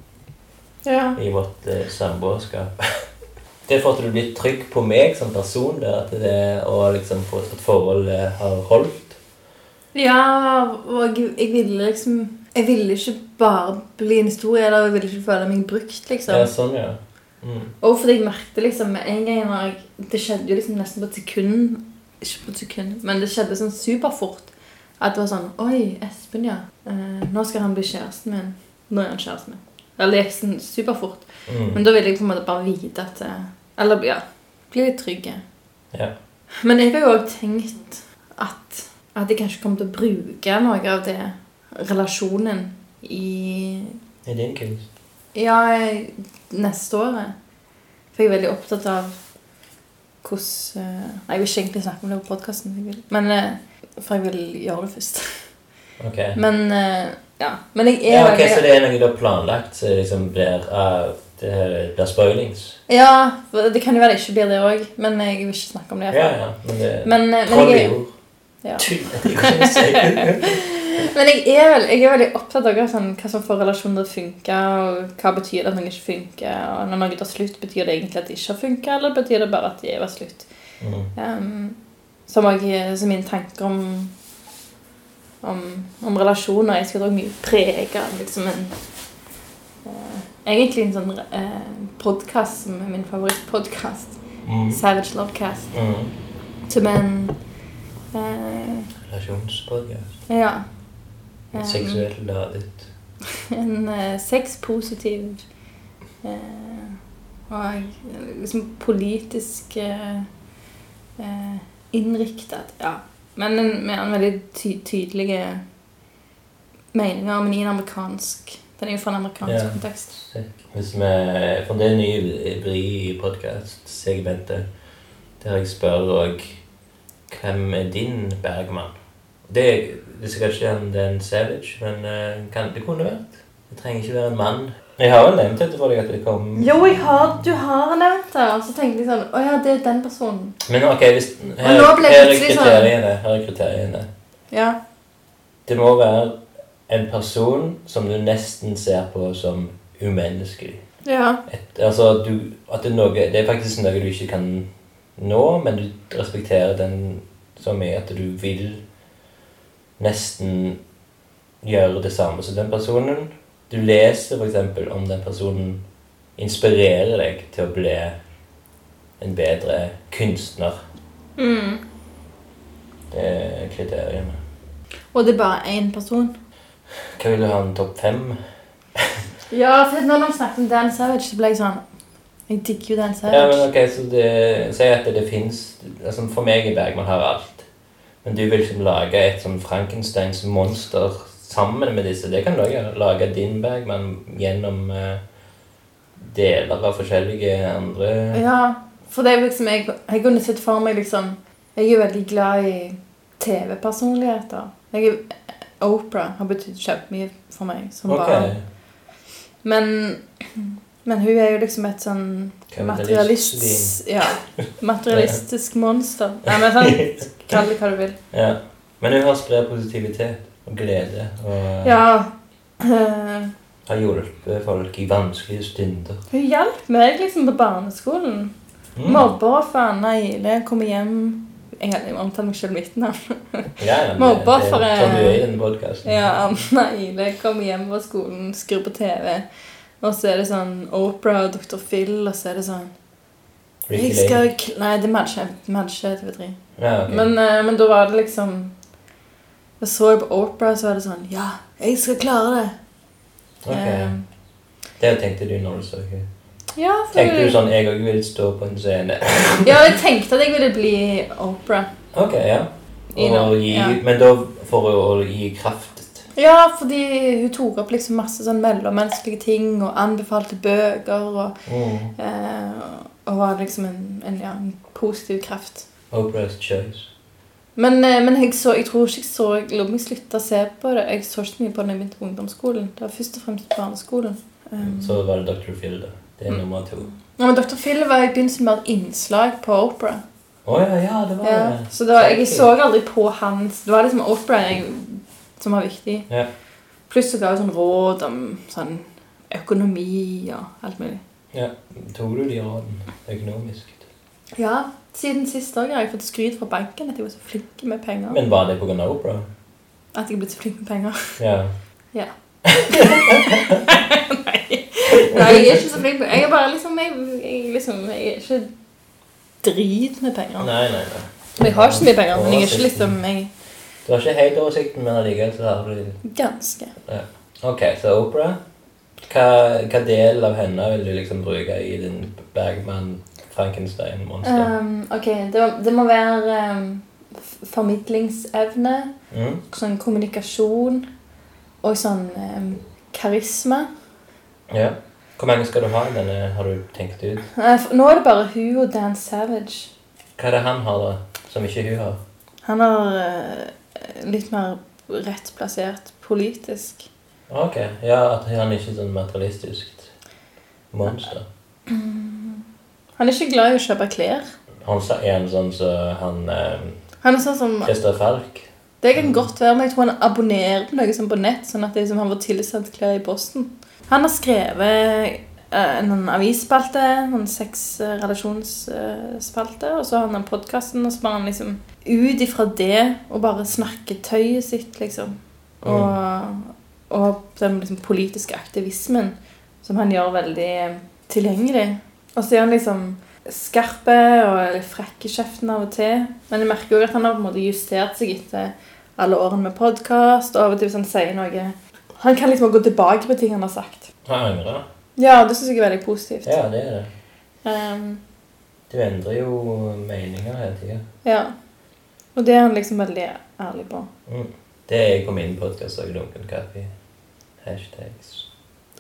[SPEAKER 3] Ja.
[SPEAKER 2] I vårt eh, samboerskap. Det er for at du blir trygg på meg som person, det, at det, og liksom for at forholdet har holdt.
[SPEAKER 3] Ja, og jeg, jeg ville liksom Jeg ville ikke bare bli en historie, eller jeg ville ikke føle meg brukt, liksom.
[SPEAKER 2] Ja, sånn, ja. Mm.
[SPEAKER 3] Og fordi jeg merket liksom en gang jeg, Det skjedde jo liksom nesten på et sekund Ikke på et sekund, men det skjedde sånn superfort. At det var sånn Oi, Espen, ja. Eh, nå skal han bli kjæresten min. Nå er han kjæresten min. Eller gikk sånn superfort.
[SPEAKER 2] Mm.
[SPEAKER 3] Men da ville jeg på en måte bare vite at eh, Eller ja, bli litt trygge.
[SPEAKER 2] Ja.
[SPEAKER 3] Men jeg har jo òg tenkt at, at jeg kanskje kommer til å bruke noe av det relasjonen i
[SPEAKER 2] I din kunst.
[SPEAKER 3] Ja, neste året. For jeg er veldig opptatt av hvordan eh, Nei, jeg vil ikke egentlig snakke om det på podkasten, men For jeg vil gjøre det først.
[SPEAKER 2] Ok.
[SPEAKER 3] Men eh, ja. Men jeg er
[SPEAKER 2] Ja, ok,
[SPEAKER 3] veldig
[SPEAKER 2] Så det er noe du har planlagt, så det liksom blir uh, det blir spoilings?
[SPEAKER 3] Ja, det kan jo være det ikke blir det òg, men jeg vil ikke snakke om det.
[SPEAKER 2] Ja, ja. Men det
[SPEAKER 3] Men, eh, men jeg, ja. Men jeg, er vel, jeg er veldig opptatt av sånn, hva som får relasjoner til å funke, og hva betyr det at noe ikke funker. Og når noe tar slutt, betyr det egentlig at det ikke har funka, eller betyr det bare at de var slutt?
[SPEAKER 2] Mm.
[SPEAKER 3] Um, som, jeg, som mine tanker om, om, om relasjoner Jeg skal da mye prege av liksom en uh, Egentlig en sånn uh, podkast som er min favorittpodkast.
[SPEAKER 2] Mm.
[SPEAKER 3] Savage Lovecast.
[SPEAKER 2] Mm.
[SPEAKER 3] Som er en uh,
[SPEAKER 2] Relasjonspodkast.
[SPEAKER 3] Ja. Um,
[SPEAKER 2] Seksuelt ladet.
[SPEAKER 3] En uh, sexpositiv uh, og liksom politisk uh, innriktet. Ja. Men med en veldig ty tydelige meninger, men i en amerikansk Den er jo fra en amerikansk
[SPEAKER 2] Ja.
[SPEAKER 3] kontekst.
[SPEAKER 2] Hvis vi, for det er ny vri i podkast-segmentet, der jeg spør òg Hvem er din Bergman? Det, det sikkert ikke er en Savage, men eh, kan, det kunne vært. Det trenger ikke være en mann. Jeg har vel nevnt dette for deg at det kom
[SPEAKER 3] Jo, har, du har nevnt det, og så tenkte jeg sånn Å ja, det er den personen.
[SPEAKER 2] Men ok, hvis, her, her er
[SPEAKER 3] sånn-
[SPEAKER 2] kriteriene. Her er kriteriene.
[SPEAKER 3] Ja.
[SPEAKER 2] Det må være en person som du nesten ser på som umenneskelig.
[SPEAKER 3] Ja.
[SPEAKER 2] Et, altså, du, at det, er noe, det er faktisk noe du ikke kan nå, men du respekterer den så mye at du vil nesten gjøre det samme som den personen. Du leser f.eks. om den personen inspirerer deg til å bli en bedre kunstner.
[SPEAKER 3] Mm.
[SPEAKER 2] Det er kriteriene.
[SPEAKER 3] Og det er bare én person.
[SPEAKER 2] Hva vil du ha en topp fem?
[SPEAKER 3] Ja, for når de snakket om Dan Savage, så ble jeg sånn Jeg digger jo Dan Savage.
[SPEAKER 2] Ja, men ok, så det, Si at det, det fins altså For meg i Bergman har alt. Men du vil liksom lage et sånn Frankensteins monster sammen med disse. Det kan du også. Lage din bag, men gjennom eh, deler av forskjellige andre
[SPEAKER 3] Ja, for det er liksom Jeg, jeg kunne sett for meg liksom Jeg er veldig glad i TV-personligheter. Jeg er Oprah har betydd kjempemye for meg som
[SPEAKER 2] okay.
[SPEAKER 3] barn. Men, men hun er jo liksom et sånn materialist, ja, materialistisk monster. Nei, men sant? Kall det hva du vil.
[SPEAKER 2] Ja. Men hun har sprer positivitet og glede og
[SPEAKER 3] Ja. eh,
[SPEAKER 2] har hjulpet folk i vanskelige stunder.
[SPEAKER 3] hun hjalp meg liksom på barneskolen.
[SPEAKER 2] Mm.
[SPEAKER 3] Mobbeoffer Anna Ile kommer hjem Jeg omtaler meg selv mitt navn.
[SPEAKER 2] Ja, ja, er
[SPEAKER 3] er-
[SPEAKER 2] Som du er i denne podkasten.
[SPEAKER 3] Ja, Anna Ile kommer hjem fra skolen, skrur på TV, og så er det sånn Oprah og Dr. Phil, og så er det sånn
[SPEAKER 2] Ricky Lake.
[SPEAKER 3] Nei, det matcher matcher TV3.
[SPEAKER 2] Ja, ok.
[SPEAKER 3] Men, eh, men da var det liksom Jeg så på Oprah, så var det sånn Ja, jeg skal klare det.
[SPEAKER 2] Ok.
[SPEAKER 3] Um,
[SPEAKER 2] Det tenkte du når du så henne?
[SPEAKER 3] ja,
[SPEAKER 2] Tenkte du sånn Jeg òg vil stå på en scene?
[SPEAKER 3] Ja, jeg tenkte at jeg ville bli Oprah.
[SPEAKER 2] Ok, ja. Og gi,
[SPEAKER 3] ja.
[SPEAKER 2] Men da for å gi kraft
[SPEAKER 3] Ja, fordi hun tok opp liksom masse sånn mellommenneskelige ting og anbefalte bøker og,
[SPEAKER 2] mm.
[SPEAKER 3] eh, og var liksom en, en, ja, en positiv kraft.
[SPEAKER 2] Oprah's choice.
[SPEAKER 3] Men, eh, men jeg, så, jeg tror ikke jeg så Jeg slutta å se på det. Jeg så ikke så mye på det da jeg begynte på ungdomsskolen. Det var først og fremst barneskolen. Um,
[SPEAKER 2] Så var det Dr. Phil, da. Det er
[SPEAKER 3] Mm.
[SPEAKER 2] nummer to.
[SPEAKER 3] ja, men Dr. Phil var i begynnelsen med et innslag på Opera.
[SPEAKER 2] Oh, ja, ja, det var
[SPEAKER 3] Ja,
[SPEAKER 2] det.
[SPEAKER 3] så da, jeg så aldri på hans Det var liksom Opera jeg, som var viktig.
[SPEAKER 2] Ja.
[SPEAKER 3] Pluss så ga jeg sånn råd om sånn økonomi og alt mulig.
[SPEAKER 2] ja. Tok du de rådene økonomisk?
[SPEAKER 3] Ja, siden sist år har jeg fått skryt fra banken at jeg var så flink med penger.
[SPEAKER 2] Men var det pga. Oprah?
[SPEAKER 3] At jeg er blitt så flink med penger.
[SPEAKER 2] Ja.
[SPEAKER 3] Ja. Nei. Nei, jeg er ikke så flink med Jeg er bare liksom Jeg, jeg, liksom, jeg er ikke drit med penger.
[SPEAKER 2] Nei, nei, nei.
[SPEAKER 3] Men jeg har ikke så mye penger, men jeg er ikke liksom jeg,
[SPEAKER 2] Du har ikke helt oversikten, men allikevel så har du
[SPEAKER 3] Ganske.
[SPEAKER 2] Ok, så Oprah. Hva, hva del av henne vil du liksom bruke i din Bergman Frankenstein-monster?
[SPEAKER 3] Um, ok, det, det må være um, formidlingsevne,
[SPEAKER 2] Mm?
[SPEAKER 3] sånn kommunikasjon og sånn um, karisma.
[SPEAKER 2] Ja. Hvor mange skal du ha i denne, har du tenkt ut?
[SPEAKER 3] Nå er det bare hun og Dan Savage.
[SPEAKER 2] Hva er det han har, da? Som ikke hun har?
[SPEAKER 3] Han har uh, litt mer rett plassert politisk.
[SPEAKER 2] Ok, ja, at han er ikke sånn materialistisk monster.
[SPEAKER 3] Han er ikke glad i å kjøpe klær.
[SPEAKER 2] Han er en sånn som han eh,
[SPEAKER 3] Han er sånn som
[SPEAKER 2] Christer Falk.
[SPEAKER 3] Det kan godt være, men jeg tror han abonnerer på noe sånn på nett, sånn at det liksom, han får tilsendt klær i posten. Han har skrevet eh, en avisspalte, en sexrelasjonsspalte, og så har han den podkasten, og så bare han liksom ut ifra det og bare snakke tøyet sitt, liksom. Og, og den liksom, politiske aktivismen som han gjør veldig tilgjengelig. Og så er han liksom skarpe og frekk i kjeften av og til. Men jeg merker jo at han har på en måte justert seg etter alle årene med podkast. Og av og til hvis han sier noe Han kan liksom gå tilbake på ting han har sagt.
[SPEAKER 2] Han angrer.
[SPEAKER 3] Ja, det syns jeg er veldig positivt.
[SPEAKER 2] Ja, det er det.
[SPEAKER 3] Um,
[SPEAKER 2] Du endrer jo meninger hele tida.
[SPEAKER 3] ja. Og det er han liksom veldig ærlig på.
[SPEAKER 2] Mm. Det er jeg på min podkast òg. Duncan kaffe. Hashtags.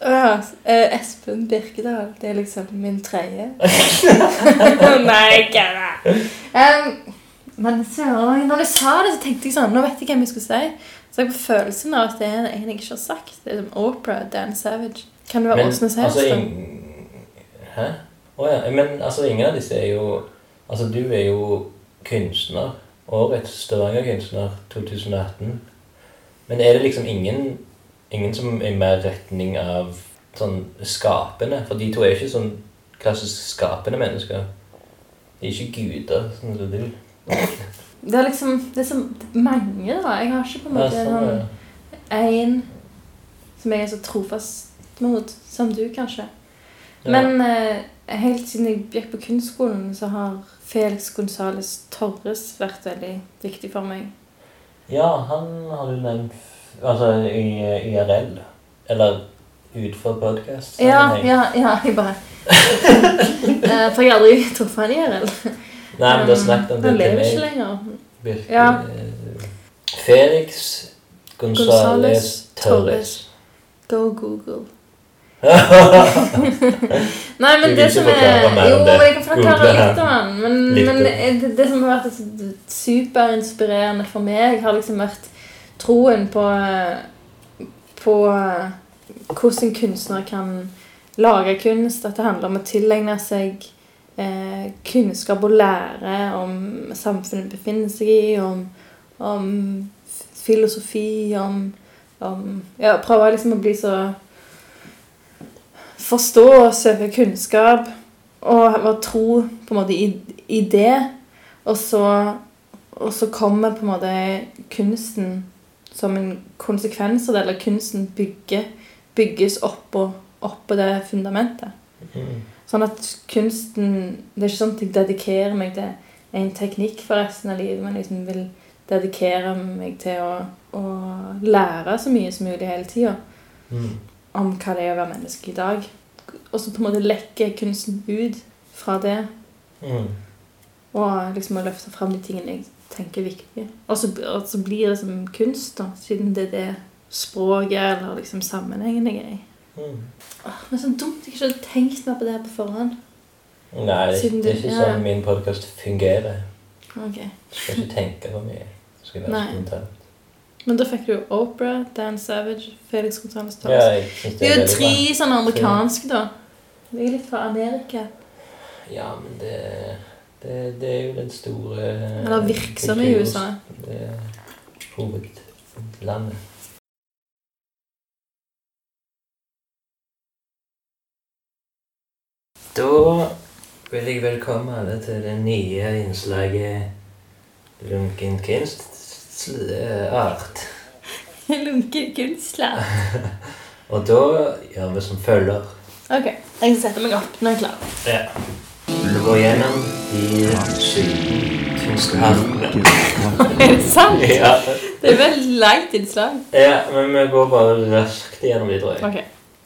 [SPEAKER 3] Eh, Espen Birkedal. Det er liksom min tredje. Nei, ikke det. Um, men så, når du sa det, så tenkte jeg sånn Nå vet jeg hvem jeg skulle si. Så jeg på følelsen av at det er en jeg ikke har sagt. Det er som Oprah, Dan Savage. Kan det være Åsne
[SPEAKER 2] altså,
[SPEAKER 3] Seierstad?
[SPEAKER 2] Hæ? Å ja. Men altså, ingen av disse er jo Altså, du er jo kunstner. Årets Stavanger-kunstner 2018. Men er det liksom ingen, ingen som er mer retning av sånn skapende? For de to er jo ikke sånn klassisk skapende mennesker. De er ikke guder, sånn som du. vil.
[SPEAKER 3] Det er liksom Det er så mange, da. Jeg har ikke på en måte
[SPEAKER 2] sånn,
[SPEAKER 3] sånn én som jeg er så trofast mot, som du, kanskje.
[SPEAKER 2] Ja.
[SPEAKER 3] Men eh, helt siden jeg gikk på kunstskolen, så har Felix Gonzales Torres vært veldig viktig for meg.
[SPEAKER 2] Ja, han har du nevnt Altså i IRL. Eller utenfor podkast.
[SPEAKER 3] Ja, ja, ja, jeg bare Eh, For jeg har aldri truffet han IRL.
[SPEAKER 2] Nei, men du har snakket om det
[SPEAKER 3] Han
[SPEAKER 2] til
[SPEAKER 3] lever ikke lenger.
[SPEAKER 2] Virkelig.
[SPEAKER 3] Ja.
[SPEAKER 2] eh, Felix Gonzales Torres.
[SPEAKER 3] Go Google. Nei, men det som er Jo, jeg kan forklare litt om han. Men, men det, det som har vært superinspirerende for meg, har liksom vært troen på På hvordan kunstnere kan lage kunst. At det handler om å tilegne seg eh, kunnskap og lære om samfunnet befinner seg i, om, om filosofi, om, om Ja, prøve liksom å bli så Forstå og søke kunnskap og være tro på en måte i, i det. Og så, og så kommer på en måte kunsten som en konsekvens av det, eller kunsten bygger, bygges oppå, oppå det fundamentet.
[SPEAKER 2] Mm.
[SPEAKER 3] Sånn at kunsten Det er ikke sånn at jeg dedikerer meg til en teknikk for resten av livet, men liksom vil dedikere meg til å, å lære så mye som mulig hele tida
[SPEAKER 2] Mm.
[SPEAKER 3] om hva det er å være menneske i dag. Og så på en måte lekke kunsten ut fra det,
[SPEAKER 2] Mm.
[SPEAKER 3] og liksom å løfte fram de tingene jeg tenker er viktige. Og så, og så blir det som kunst, da, siden det er det språket eller liksom sammenhengen jeg er i.
[SPEAKER 2] Mm.
[SPEAKER 3] Åh, Men så dumt jeg ikke hadde tenkt meg på det på forhånd.
[SPEAKER 2] Nei, det, det er ikke
[SPEAKER 3] ja.
[SPEAKER 2] sånn min podkast fungerer.
[SPEAKER 3] Okay.
[SPEAKER 2] Du skal ikke tenke for mye. Du skal være
[SPEAKER 3] Nei.
[SPEAKER 2] spontan.
[SPEAKER 3] Men da fikk du Oprah, Dan Savage, Felix Gonzales
[SPEAKER 2] Ja,
[SPEAKER 3] Torres.
[SPEAKER 2] jeg
[SPEAKER 3] Det
[SPEAKER 2] det
[SPEAKER 3] er jo tre sånne amerikanske, da. Det er litt fra Amerika.
[SPEAKER 2] Ja, men det, det, det er jo den store
[SPEAKER 3] Eller virksomme i USA.
[SPEAKER 2] Det er hovedlandet. Da vil jeg velkomme alle til det nye innslaget Lunken kunstart.
[SPEAKER 3] Lunken kunstler.
[SPEAKER 2] Og da gjør vi som følger.
[SPEAKER 3] Ok, jeg skal sette meg opp når jeg er klar.
[SPEAKER 2] Ja. Vi går gjennom de syv kunstartene.
[SPEAKER 3] Er det sant?
[SPEAKER 2] Ja.
[SPEAKER 3] Det er veldig langt innslag.
[SPEAKER 2] ja, men vi går bare raskt gjennom de, tror jeg.
[SPEAKER 3] Ok.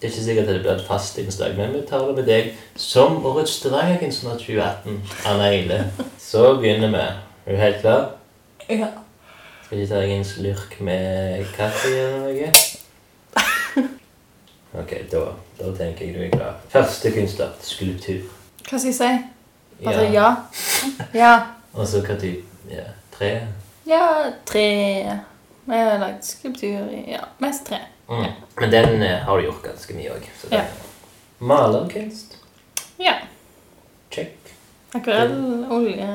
[SPEAKER 2] Det er ikke sikkert at det blir et fast innslag, men vi tar det med deg som årets Stavanger-kunstner 2018, Anna Eile. Så begynner vi. Er du helt klar?
[SPEAKER 3] Ja.
[SPEAKER 2] Skal ikke ta deg en slurk med kaffe eller noe? Ok, da, da tenker jeg du er klar. Første kunstart, skulptur.
[SPEAKER 3] Hva skal jeg si? Bare ja. Ja.
[SPEAKER 2] Og så hva type? Ja, tre?
[SPEAKER 3] Ja, tre Vi har lagd skulptur i Ja, mest tre.
[SPEAKER 2] Mm. Men den eh, har du gjort ganske mye òg.
[SPEAKER 3] Ja.
[SPEAKER 2] Malerkunst.
[SPEAKER 3] Ja.
[SPEAKER 2] Check.
[SPEAKER 3] Akvarell, olje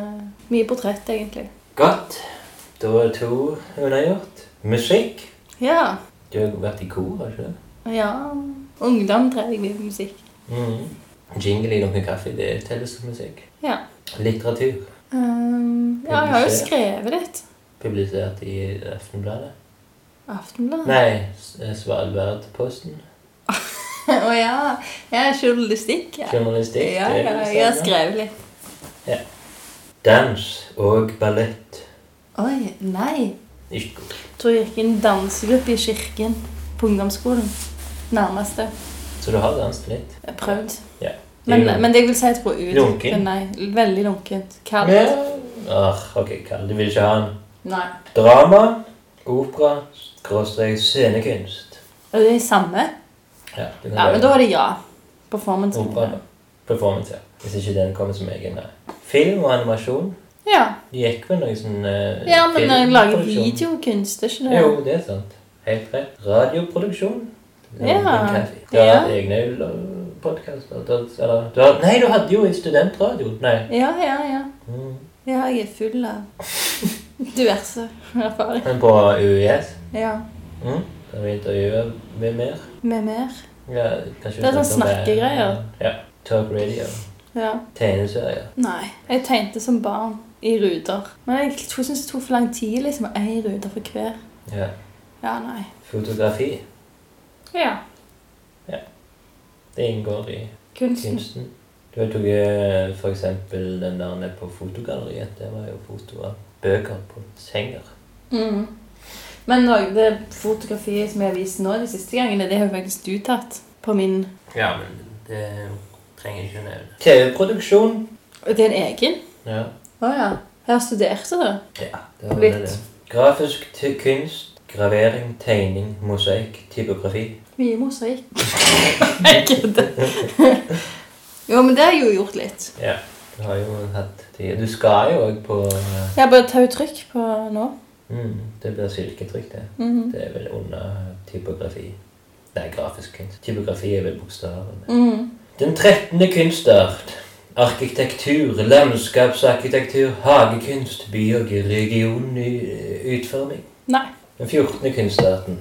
[SPEAKER 3] Mye portrett, egentlig.
[SPEAKER 2] Godt. Da er to unnagjort. Musikk.
[SPEAKER 3] Ja.
[SPEAKER 2] Du har vært i kor, har ikke det?
[SPEAKER 3] Ja. Ungdom drev jeg mye musikk.
[SPEAKER 2] Mm. Jingle i noen kaffe, det telles som musikk.
[SPEAKER 3] Ja.
[SPEAKER 2] Litteratur.
[SPEAKER 3] Um, ja, jeg har jo skrevet litt.
[SPEAKER 2] Publisert i Aftenbladet.
[SPEAKER 3] Aftenbladet.
[SPEAKER 2] Nei, Svalbardposten.
[SPEAKER 3] Å ja. ja. Journalistikk. Ja.
[SPEAKER 2] Journalistikk.
[SPEAKER 3] Ja, ja,
[SPEAKER 2] er
[SPEAKER 3] jeg har
[SPEAKER 2] sånn,
[SPEAKER 3] skrevet litt.
[SPEAKER 2] Dans og ballett.
[SPEAKER 3] Oi, nei.
[SPEAKER 2] Ikke god.
[SPEAKER 3] Tror jeg gikk i en dansegruppe i kirken på ungdomsskolen. Nærmeste.
[SPEAKER 2] Så du har danset litt?
[SPEAKER 3] Jeg har prøvd.
[SPEAKER 2] Ja.
[SPEAKER 3] Men, men det jeg vil si at det går ut.
[SPEAKER 2] Lunken?
[SPEAKER 3] Nei, veldig lunkent. Kaldt.
[SPEAKER 2] Men, Ah, ok, kald. Du Vil ikke ha den.
[SPEAKER 3] Nei.
[SPEAKER 2] Drama, opera, skråstrek, scenekunst.
[SPEAKER 3] Og det er samme?
[SPEAKER 2] Ja, det
[SPEAKER 3] Ja,
[SPEAKER 2] være
[SPEAKER 3] men da er det ja. Performance.
[SPEAKER 2] opera. Performance, ja. Hvis ikke den kommer som egen, nei. Film og animasjon.
[SPEAKER 3] Ja.
[SPEAKER 2] De gikk vel noe sånn uh,
[SPEAKER 3] ja, men når jeg lager videokunst, er ikke det?
[SPEAKER 2] Jo, det er sant. Helt rett. Radioproduksjon.
[SPEAKER 3] Ja.
[SPEAKER 2] ja. Du har
[SPEAKER 3] Ja.
[SPEAKER 2] egne podkaster? Nei, du hadde jo i studentradio. Nei.
[SPEAKER 3] Ja, ja, ja.
[SPEAKER 2] Mm.
[SPEAKER 3] Ja, jeg er full av diverse erfaringer.
[SPEAKER 2] Men på UiS
[SPEAKER 3] Ja.
[SPEAKER 2] mm. kan vi intervjue med mer.
[SPEAKER 3] Med mer.
[SPEAKER 2] Ja,
[SPEAKER 3] Det er sånn snakkegreier.
[SPEAKER 2] Ja. Talk radio.
[SPEAKER 3] Ja.
[SPEAKER 2] Tegneserier.
[SPEAKER 3] Nei. Jeg tegnte som barn i ruter. Men jeg syns det tok for lang tid liksom, ei rute for hver.
[SPEAKER 2] Ja.
[SPEAKER 3] Ja, nei.
[SPEAKER 2] Fotografi.
[SPEAKER 3] Ja.
[SPEAKER 2] Det inngår i
[SPEAKER 3] Kunsten.
[SPEAKER 2] kunsten. Du har tatt eksempel den der nede på fotogalleriet. Det var jo foto av bøker på senger.
[SPEAKER 3] Mm. Men det fotografiet som jeg har vist nå de siste gangene, det har jo faktisk du tatt på min
[SPEAKER 2] Ja, men det trenger ikke nevne. TV-produksjon.
[SPEAKER 3] Og det er en egen?
[SPEAKER 2] Ja.
[SPEAKER 3] Å ja. Jeg har studert det.
[SPEAKER 2] ja, det var
[SPEAKER 3] Litt.
[SPEAKER 2] det. det. Grafisk til kunst. Gravering, tegning, mosaikk, typografi.
[SPEAKER 3] Mye mosaikk. Jeg kødder. Jo, men det har jeg jo gjort litt.
[SPEAKER 2] Ja, du har jo hatt tid. Du skal jo òg på eh,
[SPEAKER 3] Jeg bare tatt trykk på nå.
[SPEAKER 2] mm, Det blir silketrykk, det.
[SPEAKER 3] Mhm.
[SPEAKER 2] Det er vel under typografi. Nei, grafisk kunst. Typografi er vel bokstaven.
[SPEAKER 3] Mhm.
[SPEAKER 2] Den 13. kunstart. Arkitektur, landskapsarkitektur, hagekunst, by- og regionutforming.
[SPEAKER 3] Nei.
[SPEAKER 2] Den 14. kunstarten.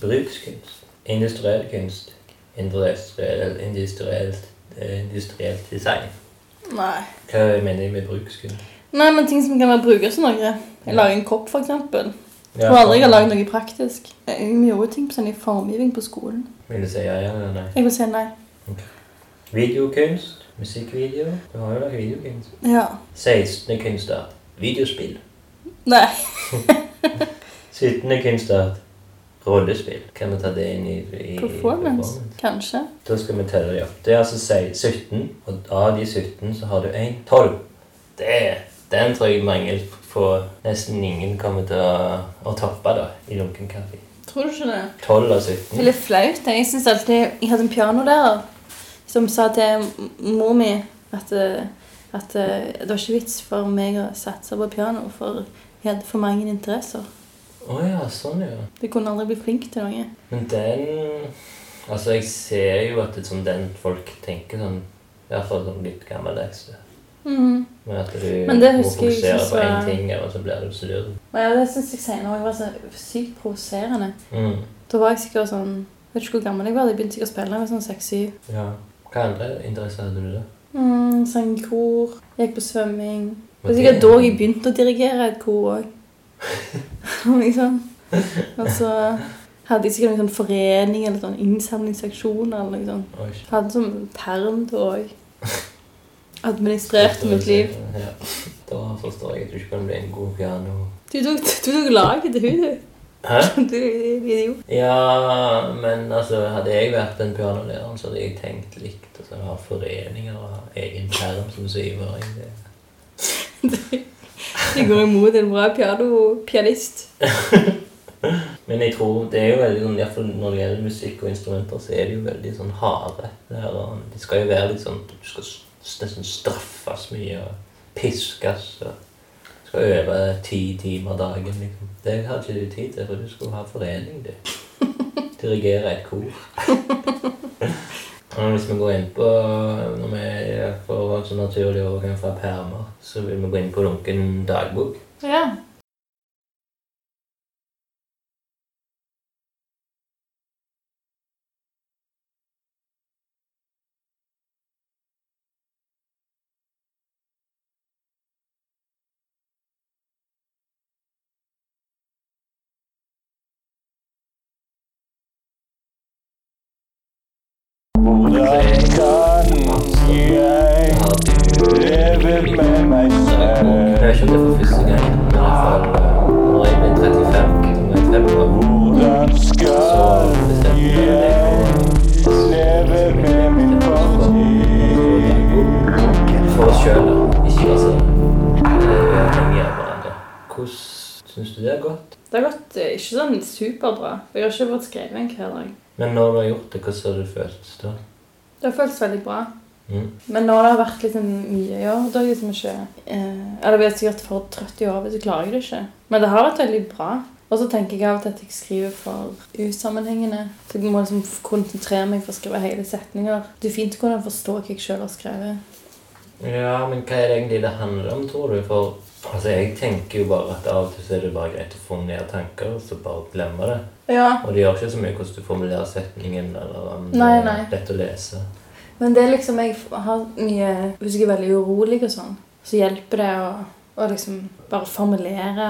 [SPEAKER 2] Brukskunst. Industriell kunst. Industriell, industrielt, eh, industrielt design.
[SPEAKER 3] Nei.
[SPEAKER 2] Hva mener jeg med brukskunst?
[SPEAKER 3] Nei, men ting som kan være brukes til noe. Jeg lager en kopp. Jeg
[SPEAKER 2] Ja,
[SPEAKER 3] tror aldri har lagd noe praktisk. Jeg gjorde ting på sånn i formgivning på skolen.
[SPEAKER 2] Vil du si ja, eller nei?
[SPEAKER 3] Jeg vil si nei.
[SPEAKER 2] Videokunst. Musikkvideo. Du har jo lagd videokunst.
[SPEAKER 3] Ja.
[SPEAKER 2] 16. kunstart. Videospill.
[SPEAKER 3] Nei.
[SPEAKER 2] 17. kunstart. Rollespill. Kan vi ta det inn i, i
[SPEAKER 3] Performance. Kanskje.
[SPEAKER 2] Da skal vi telle det opp. Det er altså 17, og av de 17 så har du 1. 12. Det, den tror jeg mange på nesten ingen kommer til å, å toppe da, i lunken kaffe.
[SPEAKER 3] Tror du ikke det?
[SPEAKER 2] 12 av
[SPEAKER 3] Det er
[SPEAKER 2] 17.
[SPEAKER 3] litt flaut. Jeg synes alltid Jeg hadde en pianolærer som sa til mor mi at, at eh, det var ikke vits for meg å satse på piano, for jeg hadde for mange interesser.
[SPEAKER 2] Å ja, sånn ja.
[SPEAKER 3] Du kunne aldri bli flink til noe.
[SPEAKER 2] Men den Altså, jeg ser jo at det er sånn den folk tenker sånn I hvert fall sånn litt gammeldags.
[SPEAKER 3] Mm.
[SPEAKER 2] Men at du
[SPEAKER 3] Men det
[SPEAKER 2] må
[SPEAKER 3] jeg
[SPEAKER 2] fokusere på én ting, og så blir du så
[SPEAKER 3] Og ja, det syns jeg senere òg var så sykt provoserende.
[SPEAKER 2] Mm.
[SPEAKER 3] Da var jeg sikkert sånn Jeg vet ikke hvor gammel jeg var. Jeg begynte sikkert å spille da jeg var sånn seks-syv.
[SPEAKER 2] Ja. Hva andre interesser hadde du da?
[SPEAKER 3] Mm, sang kor. Gikk på svømming. Det
[SPEAKER 2] var
[SPEAKER 3] sikkert da jeg begynte å dirigere et kor òg. liksom. Og så hadde jeg sikkert en sånn forening eller sånn innsamlingsaksjon eller noe sånt.
[SPEAKER 2] Oi.
[SPEAKER 3] Hadde sånn perm da òg. Administrerte mitt liv.
[SPEAKER 2] Ja. Da forstår jeg at du ikke kan bli en god piano...
[SPEAKER 3] Du tok, du tok laget til hun, du.
[SPEAKER 2] Hæ?
[SPEAKER 3] Du er idiot.
[SPEAKER 2] Ja, men altså, hadde jeg vært den pianolæreren, så hadde jeg tenkt likt. Altså, ha foreninger og egen perm som syvåring. Det.
[SPEAKER 3] Det går imot en bra piano pianist.
[SPEAKER 2] Men jeg tror det er jo veldig sånn, i hvert fall når det gjelder musikk og instrumenter, så er det jo veldig sånn harde. Det De skal jo være litt sånn Du skal nesten straffes mye og piskes. Og, Skal øve ti timer dagen, liksom. Det har ikke du tid til, for du skulle ha forening, du. Dirigere et kor. Hvis vi går inn på Når vi får sånn naturlig overgang fra permer, så vil vi gå inn på lunken dagbok.
[SPEAKER 3] Ja.
[SPEAKER 4] Hvordan kan jeg leve med meg
[SPEAKER 2] Jeg ikke om det er for første gang, når jeg ble 35 som
[SPEAKER 4] Hvordan skal
[SPEAKER 2] jeg
[SPEAKER 4] leve med min fortid?
[SPEAKER 2] for oss sjøl, ikke være så eh, uavhengig av hverandre. Hvordan syns du det har gått?
[SPEAKER 3] Det har gått eh, ikke sånn superbra. Jeg har ikke fått skrevet en hver dag.
[SPEAKER 2] Men når du har gjort det, hvordan har det føltes da?
[SPEAKER 3] Det har føltes veldig bra.
[SPEAKER 2] Mm.
[SPEAKER 3] Men når det har vært liksom mye å gjøre, da liksom ikke eh, Eller blir sikkert for trøtt i hodet, så klarer jeg det ikke. Men det har vært veldig bra. Og så tenker jeg av og til at jeg skriver for usammenhengende. Så jeg må liksom konsentrere meg for å skrive hele setninger. Det er fint å kunne forstå hva jeg sjøl har skrevet.
[SPEAKER 2] Ja, men hva er det egentlig det handler om, tror du? For altså, jeg tenker jo bare at av og til så er det bare greit å få ned tanker, og så bare glemme det.
[SPEAKER 3] Ja,
[SPEAKER 2] Og det gjør ikke så mye hvordan du formulerer setningen, eller om det er lett å lese.
[SPEAKER 3] Men det er liksom Jeg har mye Hvis jeg er veldig urolig og sånn, så hjelper det å, og liksom bare formulere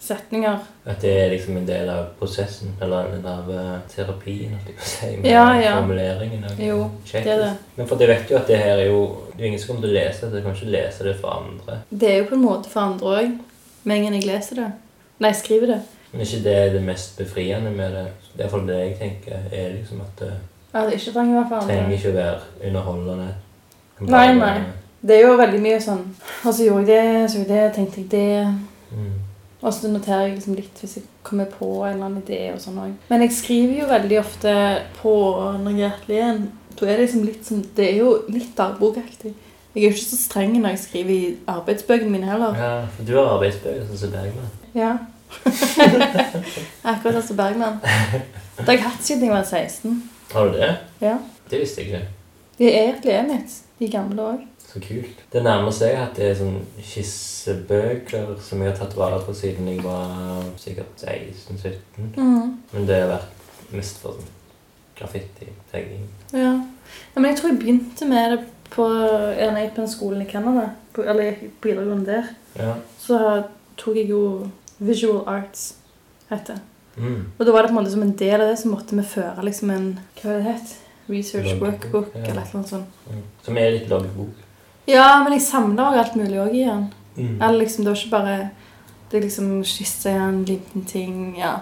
[SPEAKER 3] setninger.
[SPEAKER 2] At det er liksom en del av prosessen, eller en del av eh, terapien, at jeg kan si, med
[SPEAKER 3] Ja, ja.
[SPEAKER 2] formuleringen. Og
[SPEAKER 3] Jo, det er det.
[SPEAKER 2] Men for jeg vet jo at det her er jo Det er ingen som kommer til å lese det. Du kan ikke lese det for andre.
[SPEAKER 3] Det er jo på en måte for andre òg. Med en gang jeg leser det. Nei, jeg skriver det.
[SPEAKER 2] Men ikke det er det mest befriende med det. Det er iallfall det jeg tenker, er liksom at det
[SPEAKER 3] Ja, det ikke trenger være for
[SPEAKER 2] trenger ikke å være underholdende.
[SPEAKER 3] Nei, nei. Det er jo veldig mye sånn Og så gjorde jeg det, så gjorde jeg det, tenkte jeg det.
[SPEAKER 2] Mm.
[SPEAKER 3] Og så noterer jeg liksom litt hvis jeg kommer på en eller annen idé og sånn også. Men jeg skriver jo veldig ofte på når jeg er igjen. Da er det liksom litt som Det er jo litt dagbokaktig. Jeg er jo ikke så streng når jeg skriver i arbeidsbøkene mine heller.
[SPEAKER 2] Ja, for du har arbeidsbøker sånn som Bergman.
[SPEAKER 3] Ja. Akkurat som Bergman. Det har jeg hatt siden jeg var 16.
[SPEAKER 2] Har du det?
[SPEAKER 3] Ja.
[SPEAKER 2] Det visste jeg ikke.
[SPEAKER 3] De er egentlig enhet, de gamle òg.
[SPEAKER 2] Så kult. Det nærmeste jeg har hatt, er sånn skissebøker som jeg har tatt vare på siden jeg var sikkert 16-17.
[SPEAKER 3] Mm.
[SPEAKER 2] Men det har vært mest for sånn graffiti-tagging.
[SPEAKER 3] Ja. ja. Men jeg tror jeg begynte med det på en på skolen i Canada. På, eller på videregående der.
[SPEAKER 2] Ja.
[SPEAKER 3] Så tok jeg jo Visual Arts, heter.
[SPEAKER 2] Mm.
[SPEAKER 3] Og da var det på en måte som en del av det, så måtte vi føre liksom en Hva var det het? Research workbook,
[SPEAKER 2] ja.
[SPEAKER 3] eller noe sånt.
[SPEAKER 2] Mm. Som er litt loggbok.
[SPEAKER 3] Ja, men jeg samla òg alt mulig òg i den.
[SPEAKER 2] Mm.
[SPEAKER 3] Eller liksom, det var ikke bare Det liksom skissa en liten ting Ja.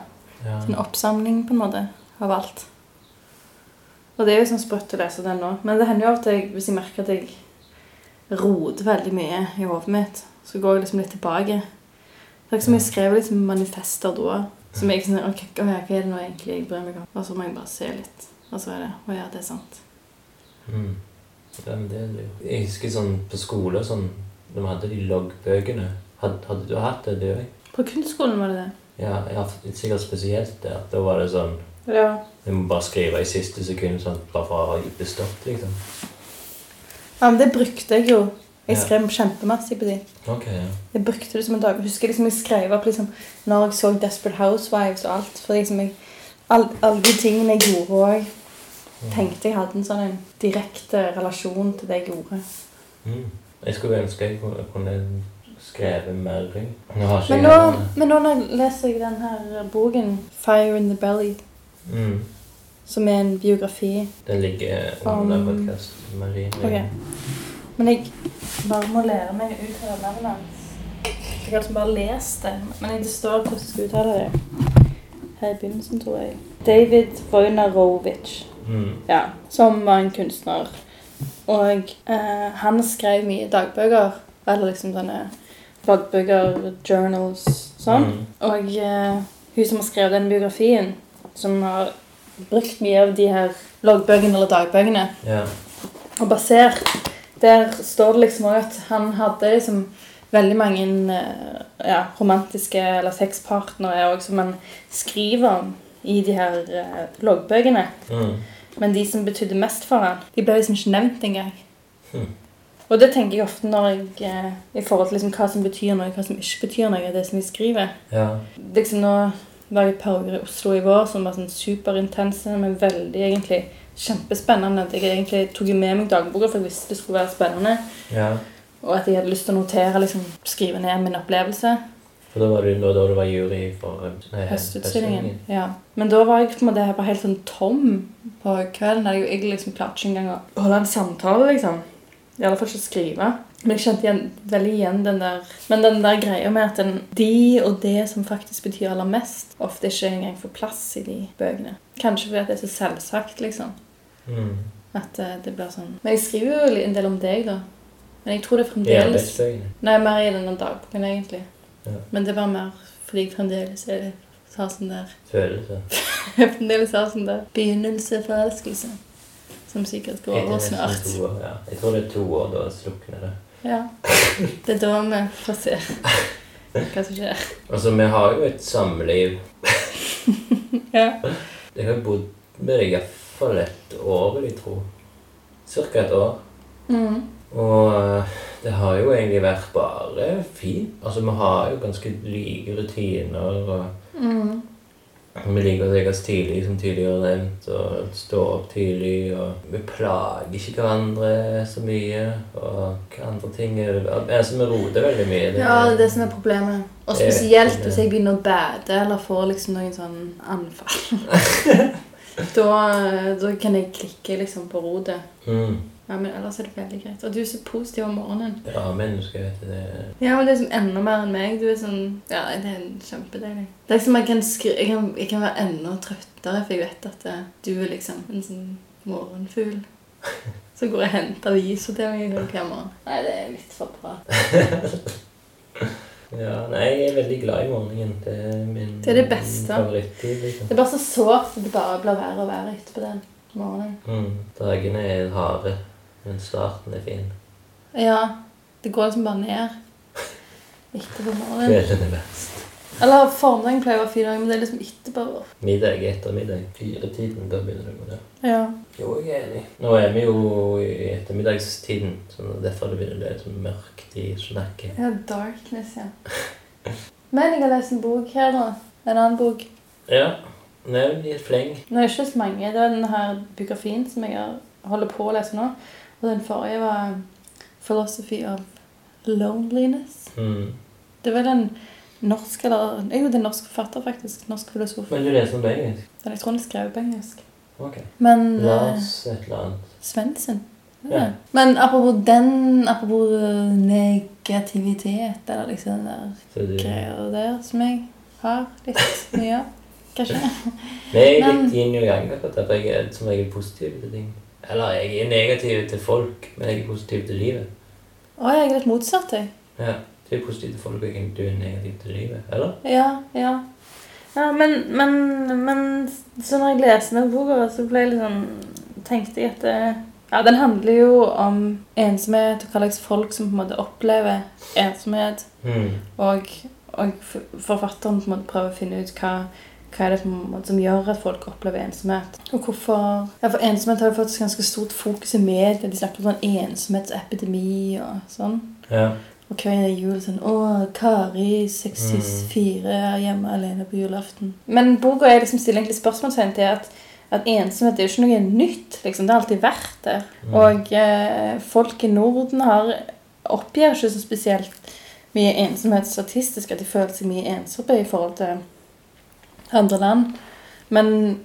[SPEAKER 2] Ja.
[SPEAKER 3] En oppsamling, på en måte, av alt. Og det er jo sånn sprøtt å lese den nå. Men det hender jo at jeg- hvis jeg merker at jeg roter veldig mye i hodet mitt, så går jeg liksom litt tilbake. Det er ikke som jeg skrev liksom manifester da. Som jeg ikke sånn ok, å Hva er det nå egentlig jeg bryr meg om? Og så må jeg bare se litt. Og så er det Å ja, det er sant.
[SPEAKER 2] Mm. Ja, men det er det jo. Jeg husker sånn på skole sånn sånn, de hadde de loggbøkene. Hadde, hadde du hatt det, du òg?
[SPEAKER 3] På kunstskolen var det det.
[SPEAKER 2] Ja, ja, sikkert spesielt der. Da var det sånn
[SPEAKER 3] Ja.
[SPEAKER 2] Du må bare skrive i siste sekund sånn, bare for å ha bestått, liksom.
[SPEAKER 3] ja men det brukte jeg jo. Jeg skrev kjempemasse på de.
[SPEAKER 2] Okay, ja.
[SPEAKER 3] Jeg brukte det som en dag. Jeg husker liksom jeg skrev opp liksom, når jeg så Desperate Housewives og alt. For liksom jeg, all, alle de tingene jeg gjorde òg, tenkte jeg hadde en sånn en direkte relasjon til det jeg gjorde.
[SPEAKER 2] Mm. Jeg skulle ønske jeg kunne, kunne skrevet mer.
[SPEAKER 3] Men nå, men nå leser jeg den her boken, 'Fire in the Belly',
[SPEAKER 2] Mm.
[SPEAKER 3] som er en biografi.
[SPEAKER 2] Den ligger under
[SPEAKER 3] Um.
[SPEAKER 2] Marie.
[SPEAKER 3] Ok. Men jeg bare må lære meg å uttale navnet hans. Jeg har liksom bare lest det, men det står hvordan jeg skal uttale det. Her i begynnelsen, tror jeg. David Wojnarowicz.
[SPEAKER 2] Mm.
[SPEAKER 3] Ja, som var en kunstner. Og eh, han skrev mye dagbøker. Eller liksom sånne dagbøker, journals, sånn.
[SPEAKER 2] Mm.
[SPEAKER 3] Og eh, hun som har skrevet den biografien, som har brukt mye av de her loggbøkene eller dagbøkene,
[SPEAKER 2] yeah.
[SPEAKER 3] og basert Der står det liksom også at han hadde liksom veldig mange eh, ja, romantiske eller sexpartnere òg som han skriver om i de her uh, loggbøkene.
[SPEAKER 2] Mm.
[SPEAKER 3] Men de som betydde mest for han, de ble liksom ikke nevnt engang.
[SPEAKER 2] Mm.
[SPEAKER 3] Og det tenker jeg ofte når jeg, eh, i forhold til liksom hva som betyr noe, hva som ikke betyr noe, det som jeg skriver.
[SPEAKER 2] Ja.
[SPEAKER 3] Liksom Nå var jeg et par uker i Oslo i vår som var sånn superintense, men veldig egentlig kjempespennende. At jeg egentlig tok med meg dagboka, for jeg visste det skulle være spennende.
[SPEAKER 2] ja.
[SPEAKER 3] Og at jeg hadde lyst til å notere, liksom skrive ned min opplevelse.
[SPEAKER 2] For da var du, da, da du var jury for nei,
[SPEAKER 3] Høstutstillingen. Ja. Men da var jeg på en måte bare helt sånn tom på kvelden. Jeg, jeg liksom klarte ikke engang å holde en samtale, liksom. I alle fall ikke skrive. Men jeg kjente igjen, veldig igjen den der Men den der greia med at den, de og det som faktisk betyr aller mest, ofte ikke engang får plass i de bøkene. Kanskje fordi det er så selvsagt, liksom.
[SPEAKER 2] Mm.
[SPEAKER 3] At eh, det blir sånn Men jeg skriver jo en del om deg, da. Men jeg tror det
[SPEAKER 2] er
[SPEAKER 3] fremdeles
[SPEAKER 2] arbeidsbøkene.
[SPEAKER 3] Nei, mer i denne dagboken, egentlig.
[SPEAKER 2] Ja.
[SPEAKER 3] Men det var mer fordi jeg fremdeles er, har sånn der
[SPEAKER 2] Følelse.
[SPEAKER 3] Jeg fremdeles har sånn der begynnelseforelskelse. Som sikkert går over snart.
[SPEAKER 2] to år, ja. Jeg tror det er to år, da slukner det.
[SPEAKER 3] Ja. Det er da vi får se hva som skjer.
[SPEAKER 2] Altså, vi har jo et samliv.
[SPEAKER 3] Ja.
[SPEAKER 2] Jeg har bodd med deg iallfall et år, vil jeg tro. Cirka et år.
[SPEAKER 3] Mm.
[SPEAKER 2] Og eh, det har jo egentlig vært bare fint. Altså, vi har jo ganske like rutiner. og
[SPEAKER 3] Mm.
[SPEAKER 2] Vi liker å legge oss tidlig, som tidligere nevnt, og stå opp tidlig. Og vi plager ikke hverandre så mye. Og hva andre ting er det Altså, vi roter veldig mye. Det,
[SPEAKER 3] ja, det er det som er problemet. Og spesielt hvis jeg begynner å bade eller får liksom noen sånn anfall. da, da kan jeg klikke liksom på rotet.
[SPEAKER 2] Mm.
[SPEAKER 3] Ja, men ellers er det veldig greit. Og du er så positiv om morgenen.
[SPEAKER 2] Ja, mennesker, vet du. Det
[SPEAKER 3] Ja, men det er som enda mer enn meg. Du er sånn Ja, det er kjempedeilig. Det er som jeg kan, skri jeg kan, jeg kan være enda trøttere, for jeg vet at eh, du er liksom en sånn morgenfugl. Så går jeg og henter aviser til meg hver morgen. Nei, det er litt for bra.
[SPEAKER 2] Ja, nei, jeg er veldig glad i morgenen. Det er min
[SPEAKER 3] Det er det beste.
[SPEAKER 2] favorittid. liksom.
[SPEAKER 3] Det er bare så sårt at det bare blir verre og verre etterpå den morgenen.
[SPEAKER 2] Mm. Dagene er harde, men starten er fin.
[SPEAKER 3] Ja. Det går liksom bare ned etterpå morgenen.
[SPEAKER 2] Kvelden er best.
[SPEAKER 3] Eller formiddagen pleier å være fin dager, men det er liksom etterpå.
[SPEAKER 2] Middag er ettermiddag. Firetiden, da begynner det å gå ned.
[SPEAKER 3] Ja.
[SPEAKER 2] Jo, jeg er enig. Nå er vi jo i ettermiddagstiden, så derfor det begynner å bli litt mørkt i snakket.
[SPEAKER 3] ja, darkness, ja. Men jeg har lest en bok her nå. En annen bok.
[SPEAKER 2] Ja, nevn i et fleng.
[SPEAKER 3] Nå er det ikke så mange. Det var den her biografien som jeg holder på å lese nå. Og den forrige var 'Philosophy of Loneliness'.
[SPEAKER 2] Mm.
[SPEAKER 3] Det var en norsk eller Jo, det er en norsk forfatter, faktisk. Norsk filosof.
[SPEAKER 2] Men du leser om det engelsk?
[SPEAKER 3] Den er skrevet på engelsk.
[SPEAKER 2] Ok.
[SPEAKER 3] Men
[SPEAKER 2] Lars et eller annet.
[SPEAKER 3] Svendsen.
[SPEAKER 2] Ja.
[SPEAKER 3] Ja. Men apropos den Apropos eh, negativitet, eller liksom den der
[SPEAKER 2] du...
[SPEAKER 3] greier der som jeg har litt mye av. Kanskje.
[SPEAKER 2] Men jeg er litt yin og yang akkurat der, jeg er som regel positiv til ting. Eller jeg er negativ til folk, men jeg er positiv til livet.
[SPEAKER 3] Å, jeg er litt motsatt, jeg.
[SPEAKER 2] Ja, du er jo folk, og jeg- du er negativ til livet. Eller?
[SPEAKER 3] Ja, ja. ja men, men, men så når jeg leste den boka, så ble jeg litt sånn tenkte jeg at det, ja, Den handler jo om ensomhet og hva slags folk som på en måte opplever ensomhet.
[SPEAKER 2] Mm.
[SPEAKER 3] Og, og forfatteren på en måte prøver å finne ut hva, hva er det måte som gjør at folk opplever ensomhet. Og hvorfor Ja, for ensomhet har jo fått ganske stort fokus i media. De snakker om sånn ensomhetsepidemi og sånn.
[SPEAKER 2] Ja.
[SPEAKER 3] Og hver jul sånn Å, Kari, 64,
[SPEAKER 2] Mm.
[SPEAKER 3] er hjemme alene på julaften. Men boka er liksom stiller egentlig spørsmålstegn til at, at ensomhet er jo ikke noe nytt. liksom. Det har alltid vært der.
[SPEAKER 2] Mm.
[SPEAKER 3] Og eh, folk i Norden har oppgir ikke så spesielt mye ensomhet statistisk, at de føler seg mye ensomme i forhold til andre land. Men,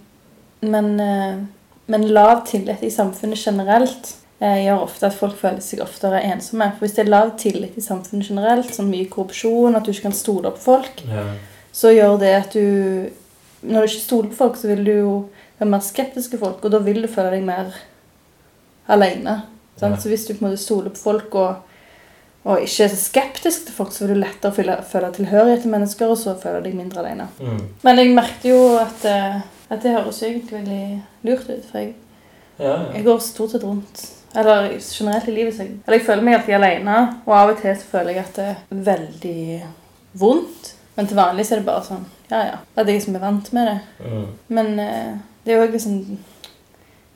[SPEAKER 3] men, eh, men lav tillit i samfunnet generelt gjør ofte at folk føler seg oftere ensomme. For hvis det er lav tillit i samfunnet generelt, sånn mye korrupsjon, at du ikke kan stole på folk,
[SPEAKER 2] ja.
[SPEAKER 3] så gjør det at du Når du ikke stoler på folk, så vil du jo være mer skeptisk til folk, og da vil du føle deg mer alene.
[SPEAKER 2] Ja.
[SPEAKER 3] Så hvis du på en måte stoler på folk og, og ikke er så skeptisk til folk, så vil du lettere føle, føle tilhørighet til mennesker, og så føler du deg mindre alene.
[SPEAKER 2] Mm.
[SPEAKER 3] Men jeg merket jo at, eh, at det høres egentlig veldig lurt ut, for jeg,
[SPEAKER 2] ja.
[SPEAKER 3] jeg går stort sett rundt Eller generelt i livet. Eller jeg føler meg alltid alene, og av og til så føler jeg at det er veldig vondt. Men til vanlig så er det bare sånn Ja, ja. At jeg som er vant med det.
[SPEAKER 2] Mm.
[SPEAKER 3] Men eh, det er jo òg liksom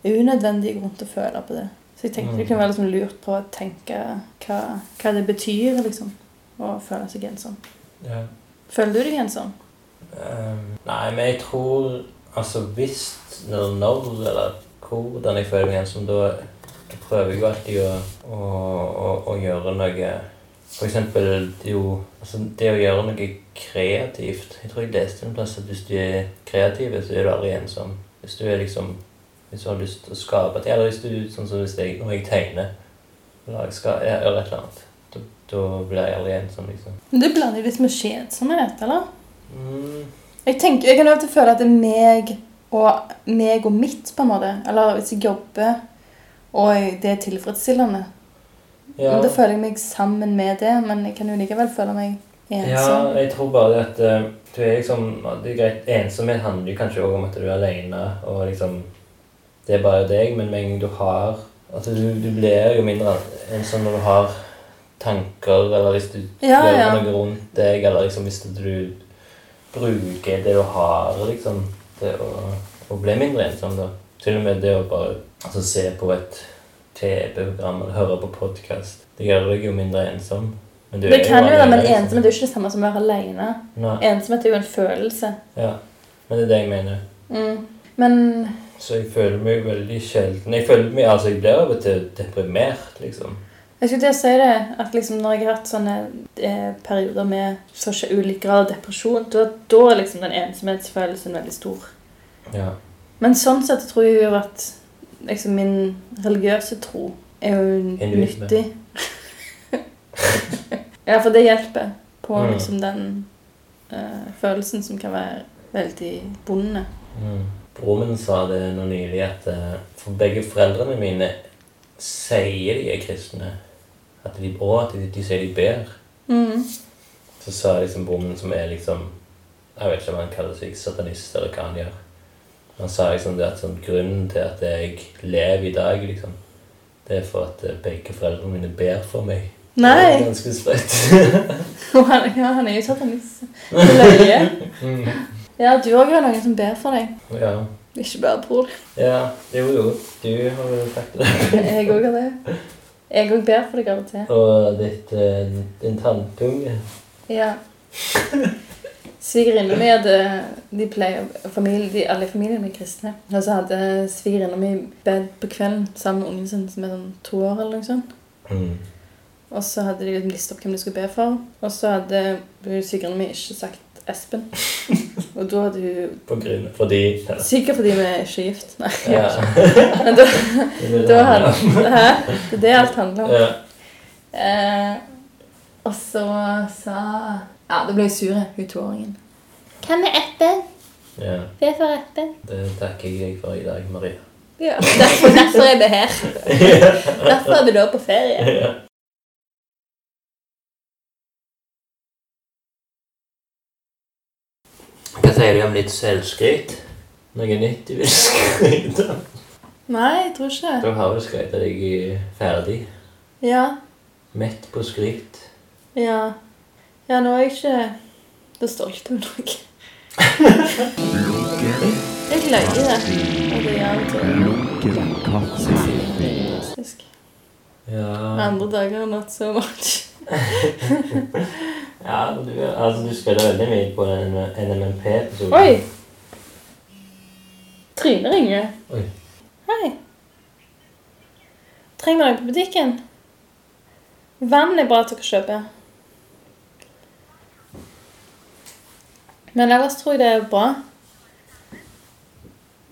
[SPEAKER 3] unødvendig grunn til å føle på det. Så jeg tenkte det
[SPEAKER 2] Mm.
[SPEAKER 3] kunne være liksom lurt på å tenke hva, hva det betyr, liksom. Å føle seg ensom.
[SPEAKER 2] Ja.
[SPEAKER 3] Føler du deg ensom?
[SPEAKER 2] Um, nei, men jeg tror Altså hvis Når, når eller hvordan jeg føler meg ensom, da prøver jeg jo alltid å, å, å, å gjøre noe For eksempel det, jo, altså det å gjøre noe kreativt Jeg tror jeg leste en plass at hvis du er kreativ, så er du aldri ensom. Hvis du liksom Hvis du har lyst til å skape eller hvis du sånn som hvis jeg, når jeg tegner eller jeg skal gjøre et eller annet, da, da blir jeg aldri ensom, liksom.
[SPEAKER 3] Men du blander litt med kjedsomhet, eller?
[SPEAKER 2] Mm.
[SPEAKER 3] Jeg tenker, jeg kan og føle at det er meg og, meg og mitt, på en måte. Eller hvis jeg jobber, og det er tilfredsstillende.
[SPEAKER 2] Ja.
[SPEAKER 3] Men Da føler jeg meg sammen med det, men jeg kan jo likevel føle meg ensom.
[SPEAKER 2] Ja, jeg tror bare det at eh, du er liksom Det er greit, Ensomhet handler jo kanskje også om at du er alene, og liksom Det er bare deg, men med en gang du har Altså, du, du blir jo mindre ensom når du har tanker, eller hvis du
[SPEAKER 3] Ja,
[SPEAKER 2] gjør
[SPEAKER 3] ja.
[SPEAKER 2] noe rundt deg, eller liksom hvis du bruker det du har, liksom, til å, å bli mindre ensom, da. Til og med det å bare altså, se på et TV-program eller høre på podkast. Det gjør deg jo mindre ensom. Men du
[SPEAKER 3] Det kan jo være, men
[SPEAKER 2] liksom.
[SPEAKER 3] ensomhet er jo ikke det samme som å være alene. Ensomhet er jo en følelse.
[SPEAKER 2] Ja, men det er det jeg mener.
[SPEAKER 3] Mm. Men
[SPEAKER 2] Så jeg føler meg veldig sjelden Jeg føler meg, altså jeg blir av og til deprimert, liksom.
[SPEAKER 3] jeg skulle til å si det, at liksom når jeg har hatt sånne eh, perioder med så ikke ulik grad av depresjon, da, da er liksom den ensomhetsfølelsen veldig stor.
[SPEAKER 2] Ja.
[SPEAKER 3] Men sånn sett tror jeg jo at liksom min religiøse tro er jo
[SPEAKER 2] Hinduisme.
[SPEAKER 3] nyttig. ja, for det hjelper på
[SPEAKER 2] Mm.
[SPEAKER 3] liksom den uh, følelsen som kan være veldig bondende.
[SPEAKER 2] Mm. Broren min sa det nå nylig at uh, for begge foreldrene mine sier de er kristne. At de, og at de, de sier de ber.
[SPEAKER 3] Mm.
[SPEAKER 2] Så sa liksom broren min, som er liksom Jeg vet ikke om han kaller seg satanist, eller hva han gjør. Han sa liksom det at sånn, grunnen til at jeg lever i dag, liksom, det er for at eh, begge foreldrene mine ber for meg. Nei. Det er ganske sprøtt.
[SPEAKER 3] Ja, han er jo satanist. Løye.
[SPEAKER 2] Mm.
[SPEAKER 3] Ja, du òg har noen som ber for deg.
[SPEAKER 2] ja.
[SPEAKER 3] Ikke bare bror.
[SPEAKER 2] ja. Jo, jo. Du har jo sagt det.
[SPEAKER 3] Jeg òg har det. Jeg òg ber for deg av og til.
[SPEAKER 2] Og ditt, uh, din tannpunge.
[SPEAKER 3] Ja. Svigerinna mi hadde de pleier, familie, de, Alle i familien er kristne. Og så hadde svigerinna mi bedt på kvelden sammen med ungen sin som er sånn to år. eller noe sånt.
[SPEAKER 2] Mm.
[SPEAKER 3] Og så hadde de listet opp hvem de skulle be for. Og så hadde svigerinna mi ikke sagt Espen. Og da hadde hun
[SPEAKER 2] På grunn Fordi ja.
[SPEAKER 3] Sikkert fordi vi er ikke gift. Nei.
[SPEAKER 2] Ja.
[SPEAKER 3] Men da, da hadde. Hæ? Det er det alt handler om.
[SPEAKER 2] Ja.
[SPEAKER 3] Eh, og så sa Ja, da ble jeg sur, hun toåringen. Hvem er Espen?
[SPEAKER 2] ja.
[SPEAKER 3] Be for Espen.
[SPEAKER 2] Det takker jeg deg for i dag, Maria.
[SPEAKER 3] Ja, derfor, derfor er vi her. Derfor er vi da på ferie.
[SPEAKER 2] Ja. Hva sier du om litt selvskryt? Noe nytt du vil skryte av?
[SPEAKER 3] Nei, jeg tror ikke Da
[SPEAKER 2] Du har vel skrytt deg ferdig?
[SPEAKER 3] Ja,
[SPEAKER 2] Mett på skryt?
[SPEAKER 3] ja. Ja, nå er jeg ikke så stolt av noe. Jeg løyer det. Og det av og til
[SPEAKER 2] Ja.
[SPEAKER 3] Andre dager not so much.
[SPEAKER 2] ja du, altså, du spiller veldig mye på den NMNP-episoden.
[SPEAKER 3] Oi! Trine ringer.
[SPEAKER 2] Oi.
[SPEAKER 3] Hei. Trenger dere på butikken? Vann er bra til å kjøpe. Men ellers tror jeg det er bra.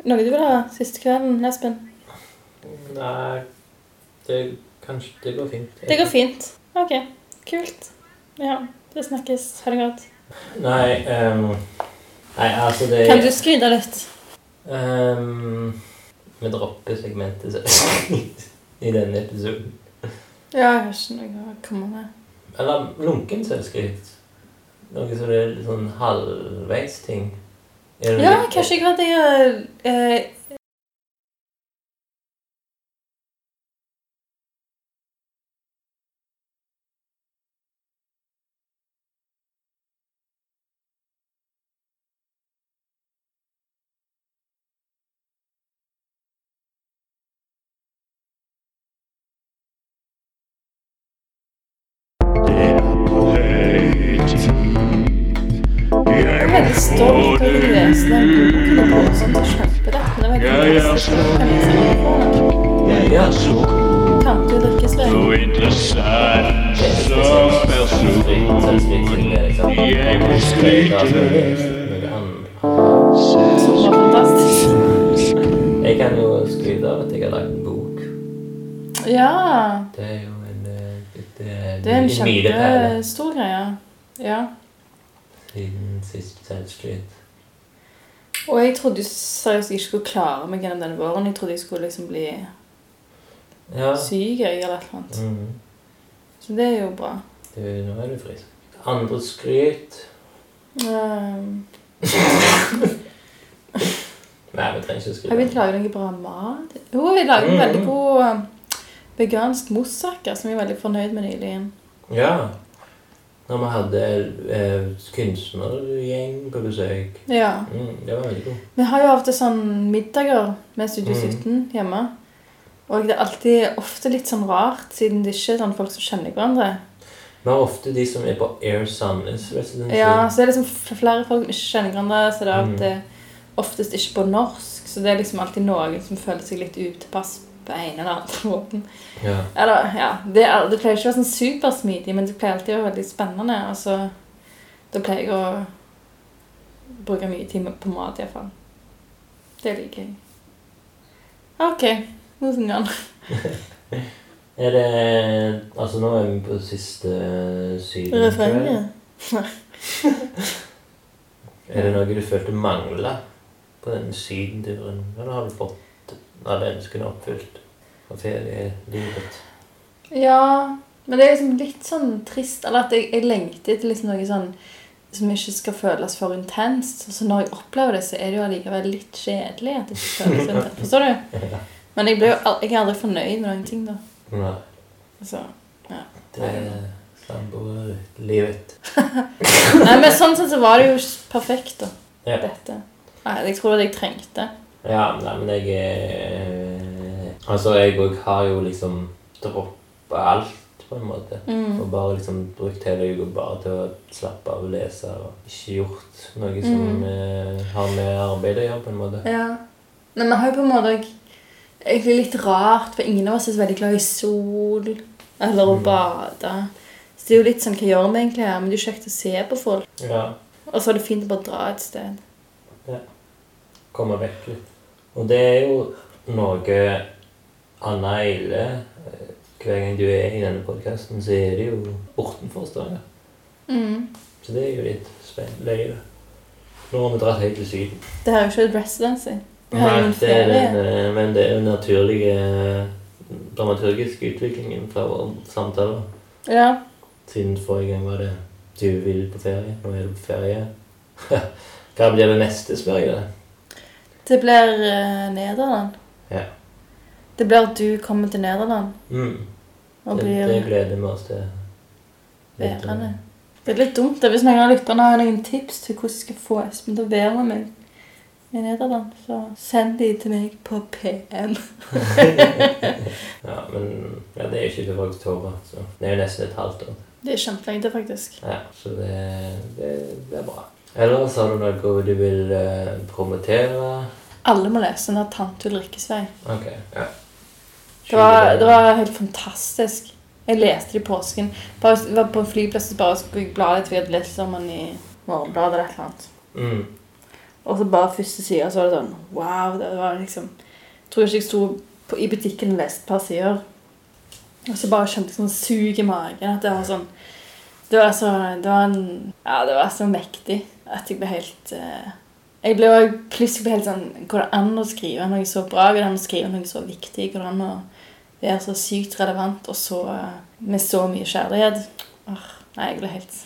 [SPEAKER 3] Noe du vil ha siste kvelden, Espen?
[SPEAKER 2] Nei, det, kanskje, det går fint.
[SPEAKER 3] Det går fint. Ok, kult. Ja, det snakkes. Ha det godt.
[SPEAKER 2] Nei, um, nei, altså det
[SPEAKER 3] Kan du skryte litt?
[SPEAKER 2] Um, Vi dropper segmentet i denne episoden.
[SPEAKER 3] Ja, jeg har ikke noe å komme med.
[SPEAKER 2] Eller lunken selvskryt. Noe som er litt sånn halvveis-ting. Er
[SPEAKER 3] Ja, kanskje jeg hadde eh, trodde seriøst jeg ikke skulle klare meg gjennom denne våren. Jeg trodde jeg skulle liksom bli
[SPEAKER 2] Ja.
[SPEAKER 3] syk jeg, eller noe annet.
[SPEAKER 2] Mm.
[SPEAKER 3] Så det er jo bra.
[SPEAKER 2] Du, nå er du frisk. Andre skryt
[SPEAKER 3] Um,
[SPEAKER 2] Nei, vi trenger ikke skryte.
[SPEAKER 3] vil ikke lage noe bra mat. Jo, jeg lager
[SPEAKER 2] Mm.
[SPEAKER 3] veldig god um, vegansk moussaka som jeg er veldig fornøyd med nylig.
[SPEAKER 2] Ja. Når vi hadde eh, kunstnergjeng på besøk.
[SPEAKER 3] Ja.
[SPEAKER 2] Mm, det var veldig god.
[SPEAKER 3] Vi har jo til sånn middager med Studio
[SPEAKER 2] Mm.
[SPEAKER 3] 17 hjemme. Og det er alltid ofte litt sånn rart, siden det ikke er sånn folk som kjenner hverandre.
[SPEAKER 2] Vi har ofte de som er på Air Sandnes Residency.
[SPEAKER 3] Ja, så det er liksom flere folk som ikke kjenner hverandre, så det er
[SPEAKER 2] Mm.
[SPEAKER 3] oftest ikke på norsk. Så det er liksom alltid noen som føler seg litt utilpass på en eller annen måte.
[SPEAKER 2] Ja.
[SPEAKER 3] Eller, ja, det, er, det pleier ikke å være sånn supersmidig, men det pleier alltid å være veldig spennende. Og så da pleier jeg å bruke mye tid på mat, iallfall. Det liker jeg. OK. Nå synger han.
[SPEAKER 2] Er det Altså, nå er vi på siste syden.
[SPEAKER 3] Refrenget.
[SPEAKER 2] Er det noe du følte mangla på den sydenturen? Eller har du fått alle ønskene oppfylt for ferielivet?
[SPEAKER 3] Ja, men det er liksom litt sånn trist. Eller at jeg, jeg lengter etter liksom noe sånn som ikke skal føles for intenst. Så når jeg opplever det, så er det jo allikevel litt kjedelig. at det ikke føles intenst. Forstår du? Men jeg, ble jo, jeg er aldri fornøyd med noen ting, da.
[SPEAKER 2] Nei.
[SPEAKER 3] Altså,
[SPEAKER 2] Det er samboerlivet.
[SPEAKER 3] Nei, men sånn sett så var det jo perfekt, da.
[SPEAKER 2] Ja.
[SPEAKER 3] Dette. Nei, jeg tror at det jeg trengte.
[SPEAKER 2] Ja, nei, men jeg er Altså, jeg òg har jo liksom droppa alt, på en måte.
[SPEAKER 3] Mm.
[SPEAKER 2] Og bare liksom brukt hele uka bare til å slappe av og lese. Og ikke gjort noe som
[SPEAKER 3] Mm.
[SPEAKER 2] eh, har med arbeid å gjøre, på en måte.
[SPEAKER 3] Ja. Nei, vi har jo på en måte egentlig litt rart, for ingen av oss er så veldig glad i sol eller å
[SPEAKER 2] Mm.
[SPEAKER 3] bade. Så det er jo litt sånn, hva gjør vi egentlig her? Men det er jo kjekt å se på folk.
[SPEAKER 2] Ja.
[SPEAKER 3] Og så er det fint å bare dra et sted. Ja.
[SPEAKER 2] Komme vekk litt. Og det er jo noe Anna Eile eh, Hver gang du er i denne podkasten, så er det jo bortenfor Stavanger.
[SPEAKER 3] Mm.
[SPEAKER 2] Så det er jo litt spennende. Nå har vi dratt helt til Syden.
[SPEAKER 3] Det er jo ikke et residency.
[SPEAKER 2] Nei, det er den, eh, men det er den naturlige dramaturgiske utviklingen fra våre samtaler.
[SPEAKER 3] Ja.
[SPEAKER 2] Siden forrige gang var det du vil på ferie. Nå er du på ferie. Hva blir det neste, spør jeg deg.
[SPEAKER 3] Det blir uh, Nederland.
[SPEAKER 2] Ja.
[SPEAKER 3] Det blir at du kommer til Nederland
[SPEAKER 2] Mm.
[SPEAKER 3] og
[SPEAKER 2] Det,
[SPEAKER 3] blir
[SPEAKER 2] det gleder vi oss til.
[SPEAKER 3] værende. Det er litt dumt det. hvis noen av lytterne har noen tips til hvordan jeg skal få Espen til å være med meg i Nederland, så send de til meg på PM.
[SPEAKER 2] Ja, men ja, det er jo ikke til oktober, så det er jo nesten et halvt år.
[SPEAKER 3] Det er kjempelenge faktisk.
[SPEAKER 2] Ja, så det, det, det er bra. Ellers sa du noe du vil eh, promotere?
[SPEAKER 3] Alle må lese der Tante Ulrikkes vei.
[SPEAKER 2] Okay, ja.
[SPEAKER 3] Det var, det var helt fantastisk. Jeg leste det i påsken. Bare var på en flyplass og bare skulle jeg bla litt, Vi hadde lest om den i Morgenbladet eller et eller annet.
[SPEAKER 2] Mm.
[SPEAKER 3] Og så bare første side, så var det sånn Wow. Det var liksom Jeg tror ikke jeg sto på, i butikken og leste et par sider. Og så bare kjente jeg sånn sug i magen. At det var sånn Det var så Det var en Ja, det var så mektig at jeg ble helt eh, Jeg ble også, plutselig ble helt sånn Går det an å skrive noe så bra? Går det an å skrive noe så viktig? Går det an å være så sykt relevant og så eh, med så mye kjærlighet? Åh, nei, jeg ble helt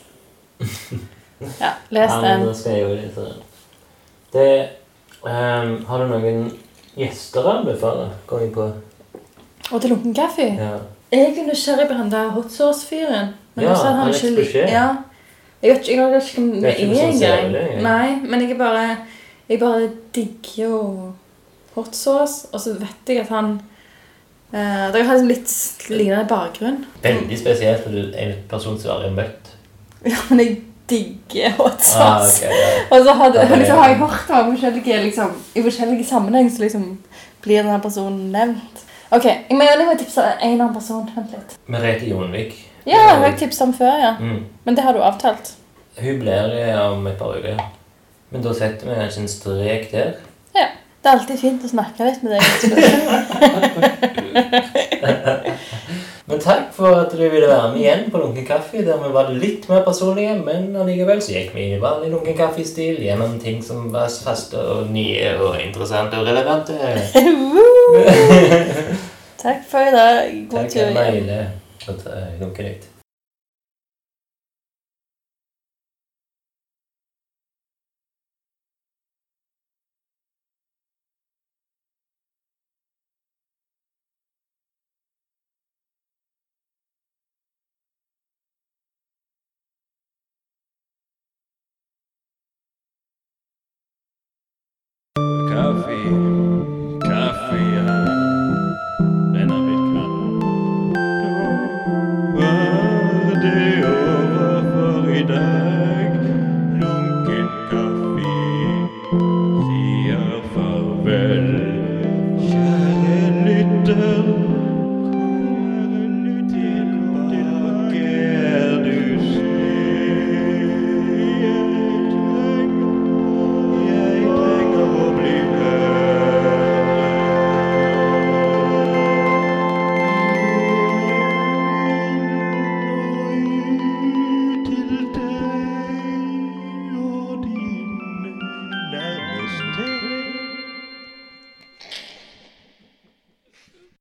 [SPEAKER 3] Ja, les
[SPEAKER 2] Ja, men
[SPEAKER 3] den.
[SPEAKER 2] da skal jeg jo lese den. Det um, Har du noen gjester å anbefale? Går jeg på.
[SPEAKER 3] Og til lunken kaffe.
[SPEAKER 2] Ja.
[SPEAKER 3] Jeg er nysgjerrig på han der hot sauce-fyren. Men
[SPEAKER 2] Ja,
[SPEAKER 3] også han
[SPEAKER 2] Alex
[SPEAKER 3] ikke
[SPEAKER 2] Boucher.
[SPEAKER 3] Ja. Jeg vet ikke, jeg vet ikke om
[SPEAKER 2] Det er sånn
[SPEAKER 3] engang. Nei, men jeg er bare Jeg bare digger jo hot sauce. Og så vet jeg at han eh, Dere har liksom litt lignende bakgrunn.
[SPEAKER 2] Veldig spesielt at du er en person som aldri har møtt.
[SPEAKER 3] Ja, men jeg digger hot
[SPEAKER 2] Ah, okay, ja.
[SPEAKER 3] Og så hadde,
[SPEAKER 2] er-
[SPEAKER 3] liksom, har jeg hørt om forskjellige, liksom, i forskjellige sammenheng så liksom blir denne personen nevnt. Ok, jeg mener jeg må tipse en annen person. Vent litt.
[SPEAKER 2] Merete Jonvik.
[SPEAKER 3] Ja, jeg har tipset om før, ja.
[SPEAKER 2] Mm.
[SPEAKER 3] Men det har du avtalt.
[SPEAKER 2] Hun blir det om et par uker. Men da setter vi kanskje en strek der.
[SPEAKER 3] Ja. Det er alltid fint å snakke litt med deg.
[SPEAKER 2] Men takk for at du ville være med igjen på Lunken kaffe. Der vi var litt mer personlige, men allikevel så gikk vi i vanlig Lunken kaffe-stil gjennom ting som var faste og nye og interessante og relevante.
[SPEAKER 3] Takk for i dag. God
[SPEAKER 2] Takk,
[SPEAKER 3] tur hjem.
[SPEAKER 2] Maile. Og til Lunken Nytt.
[SPEAKER 5] Coffee.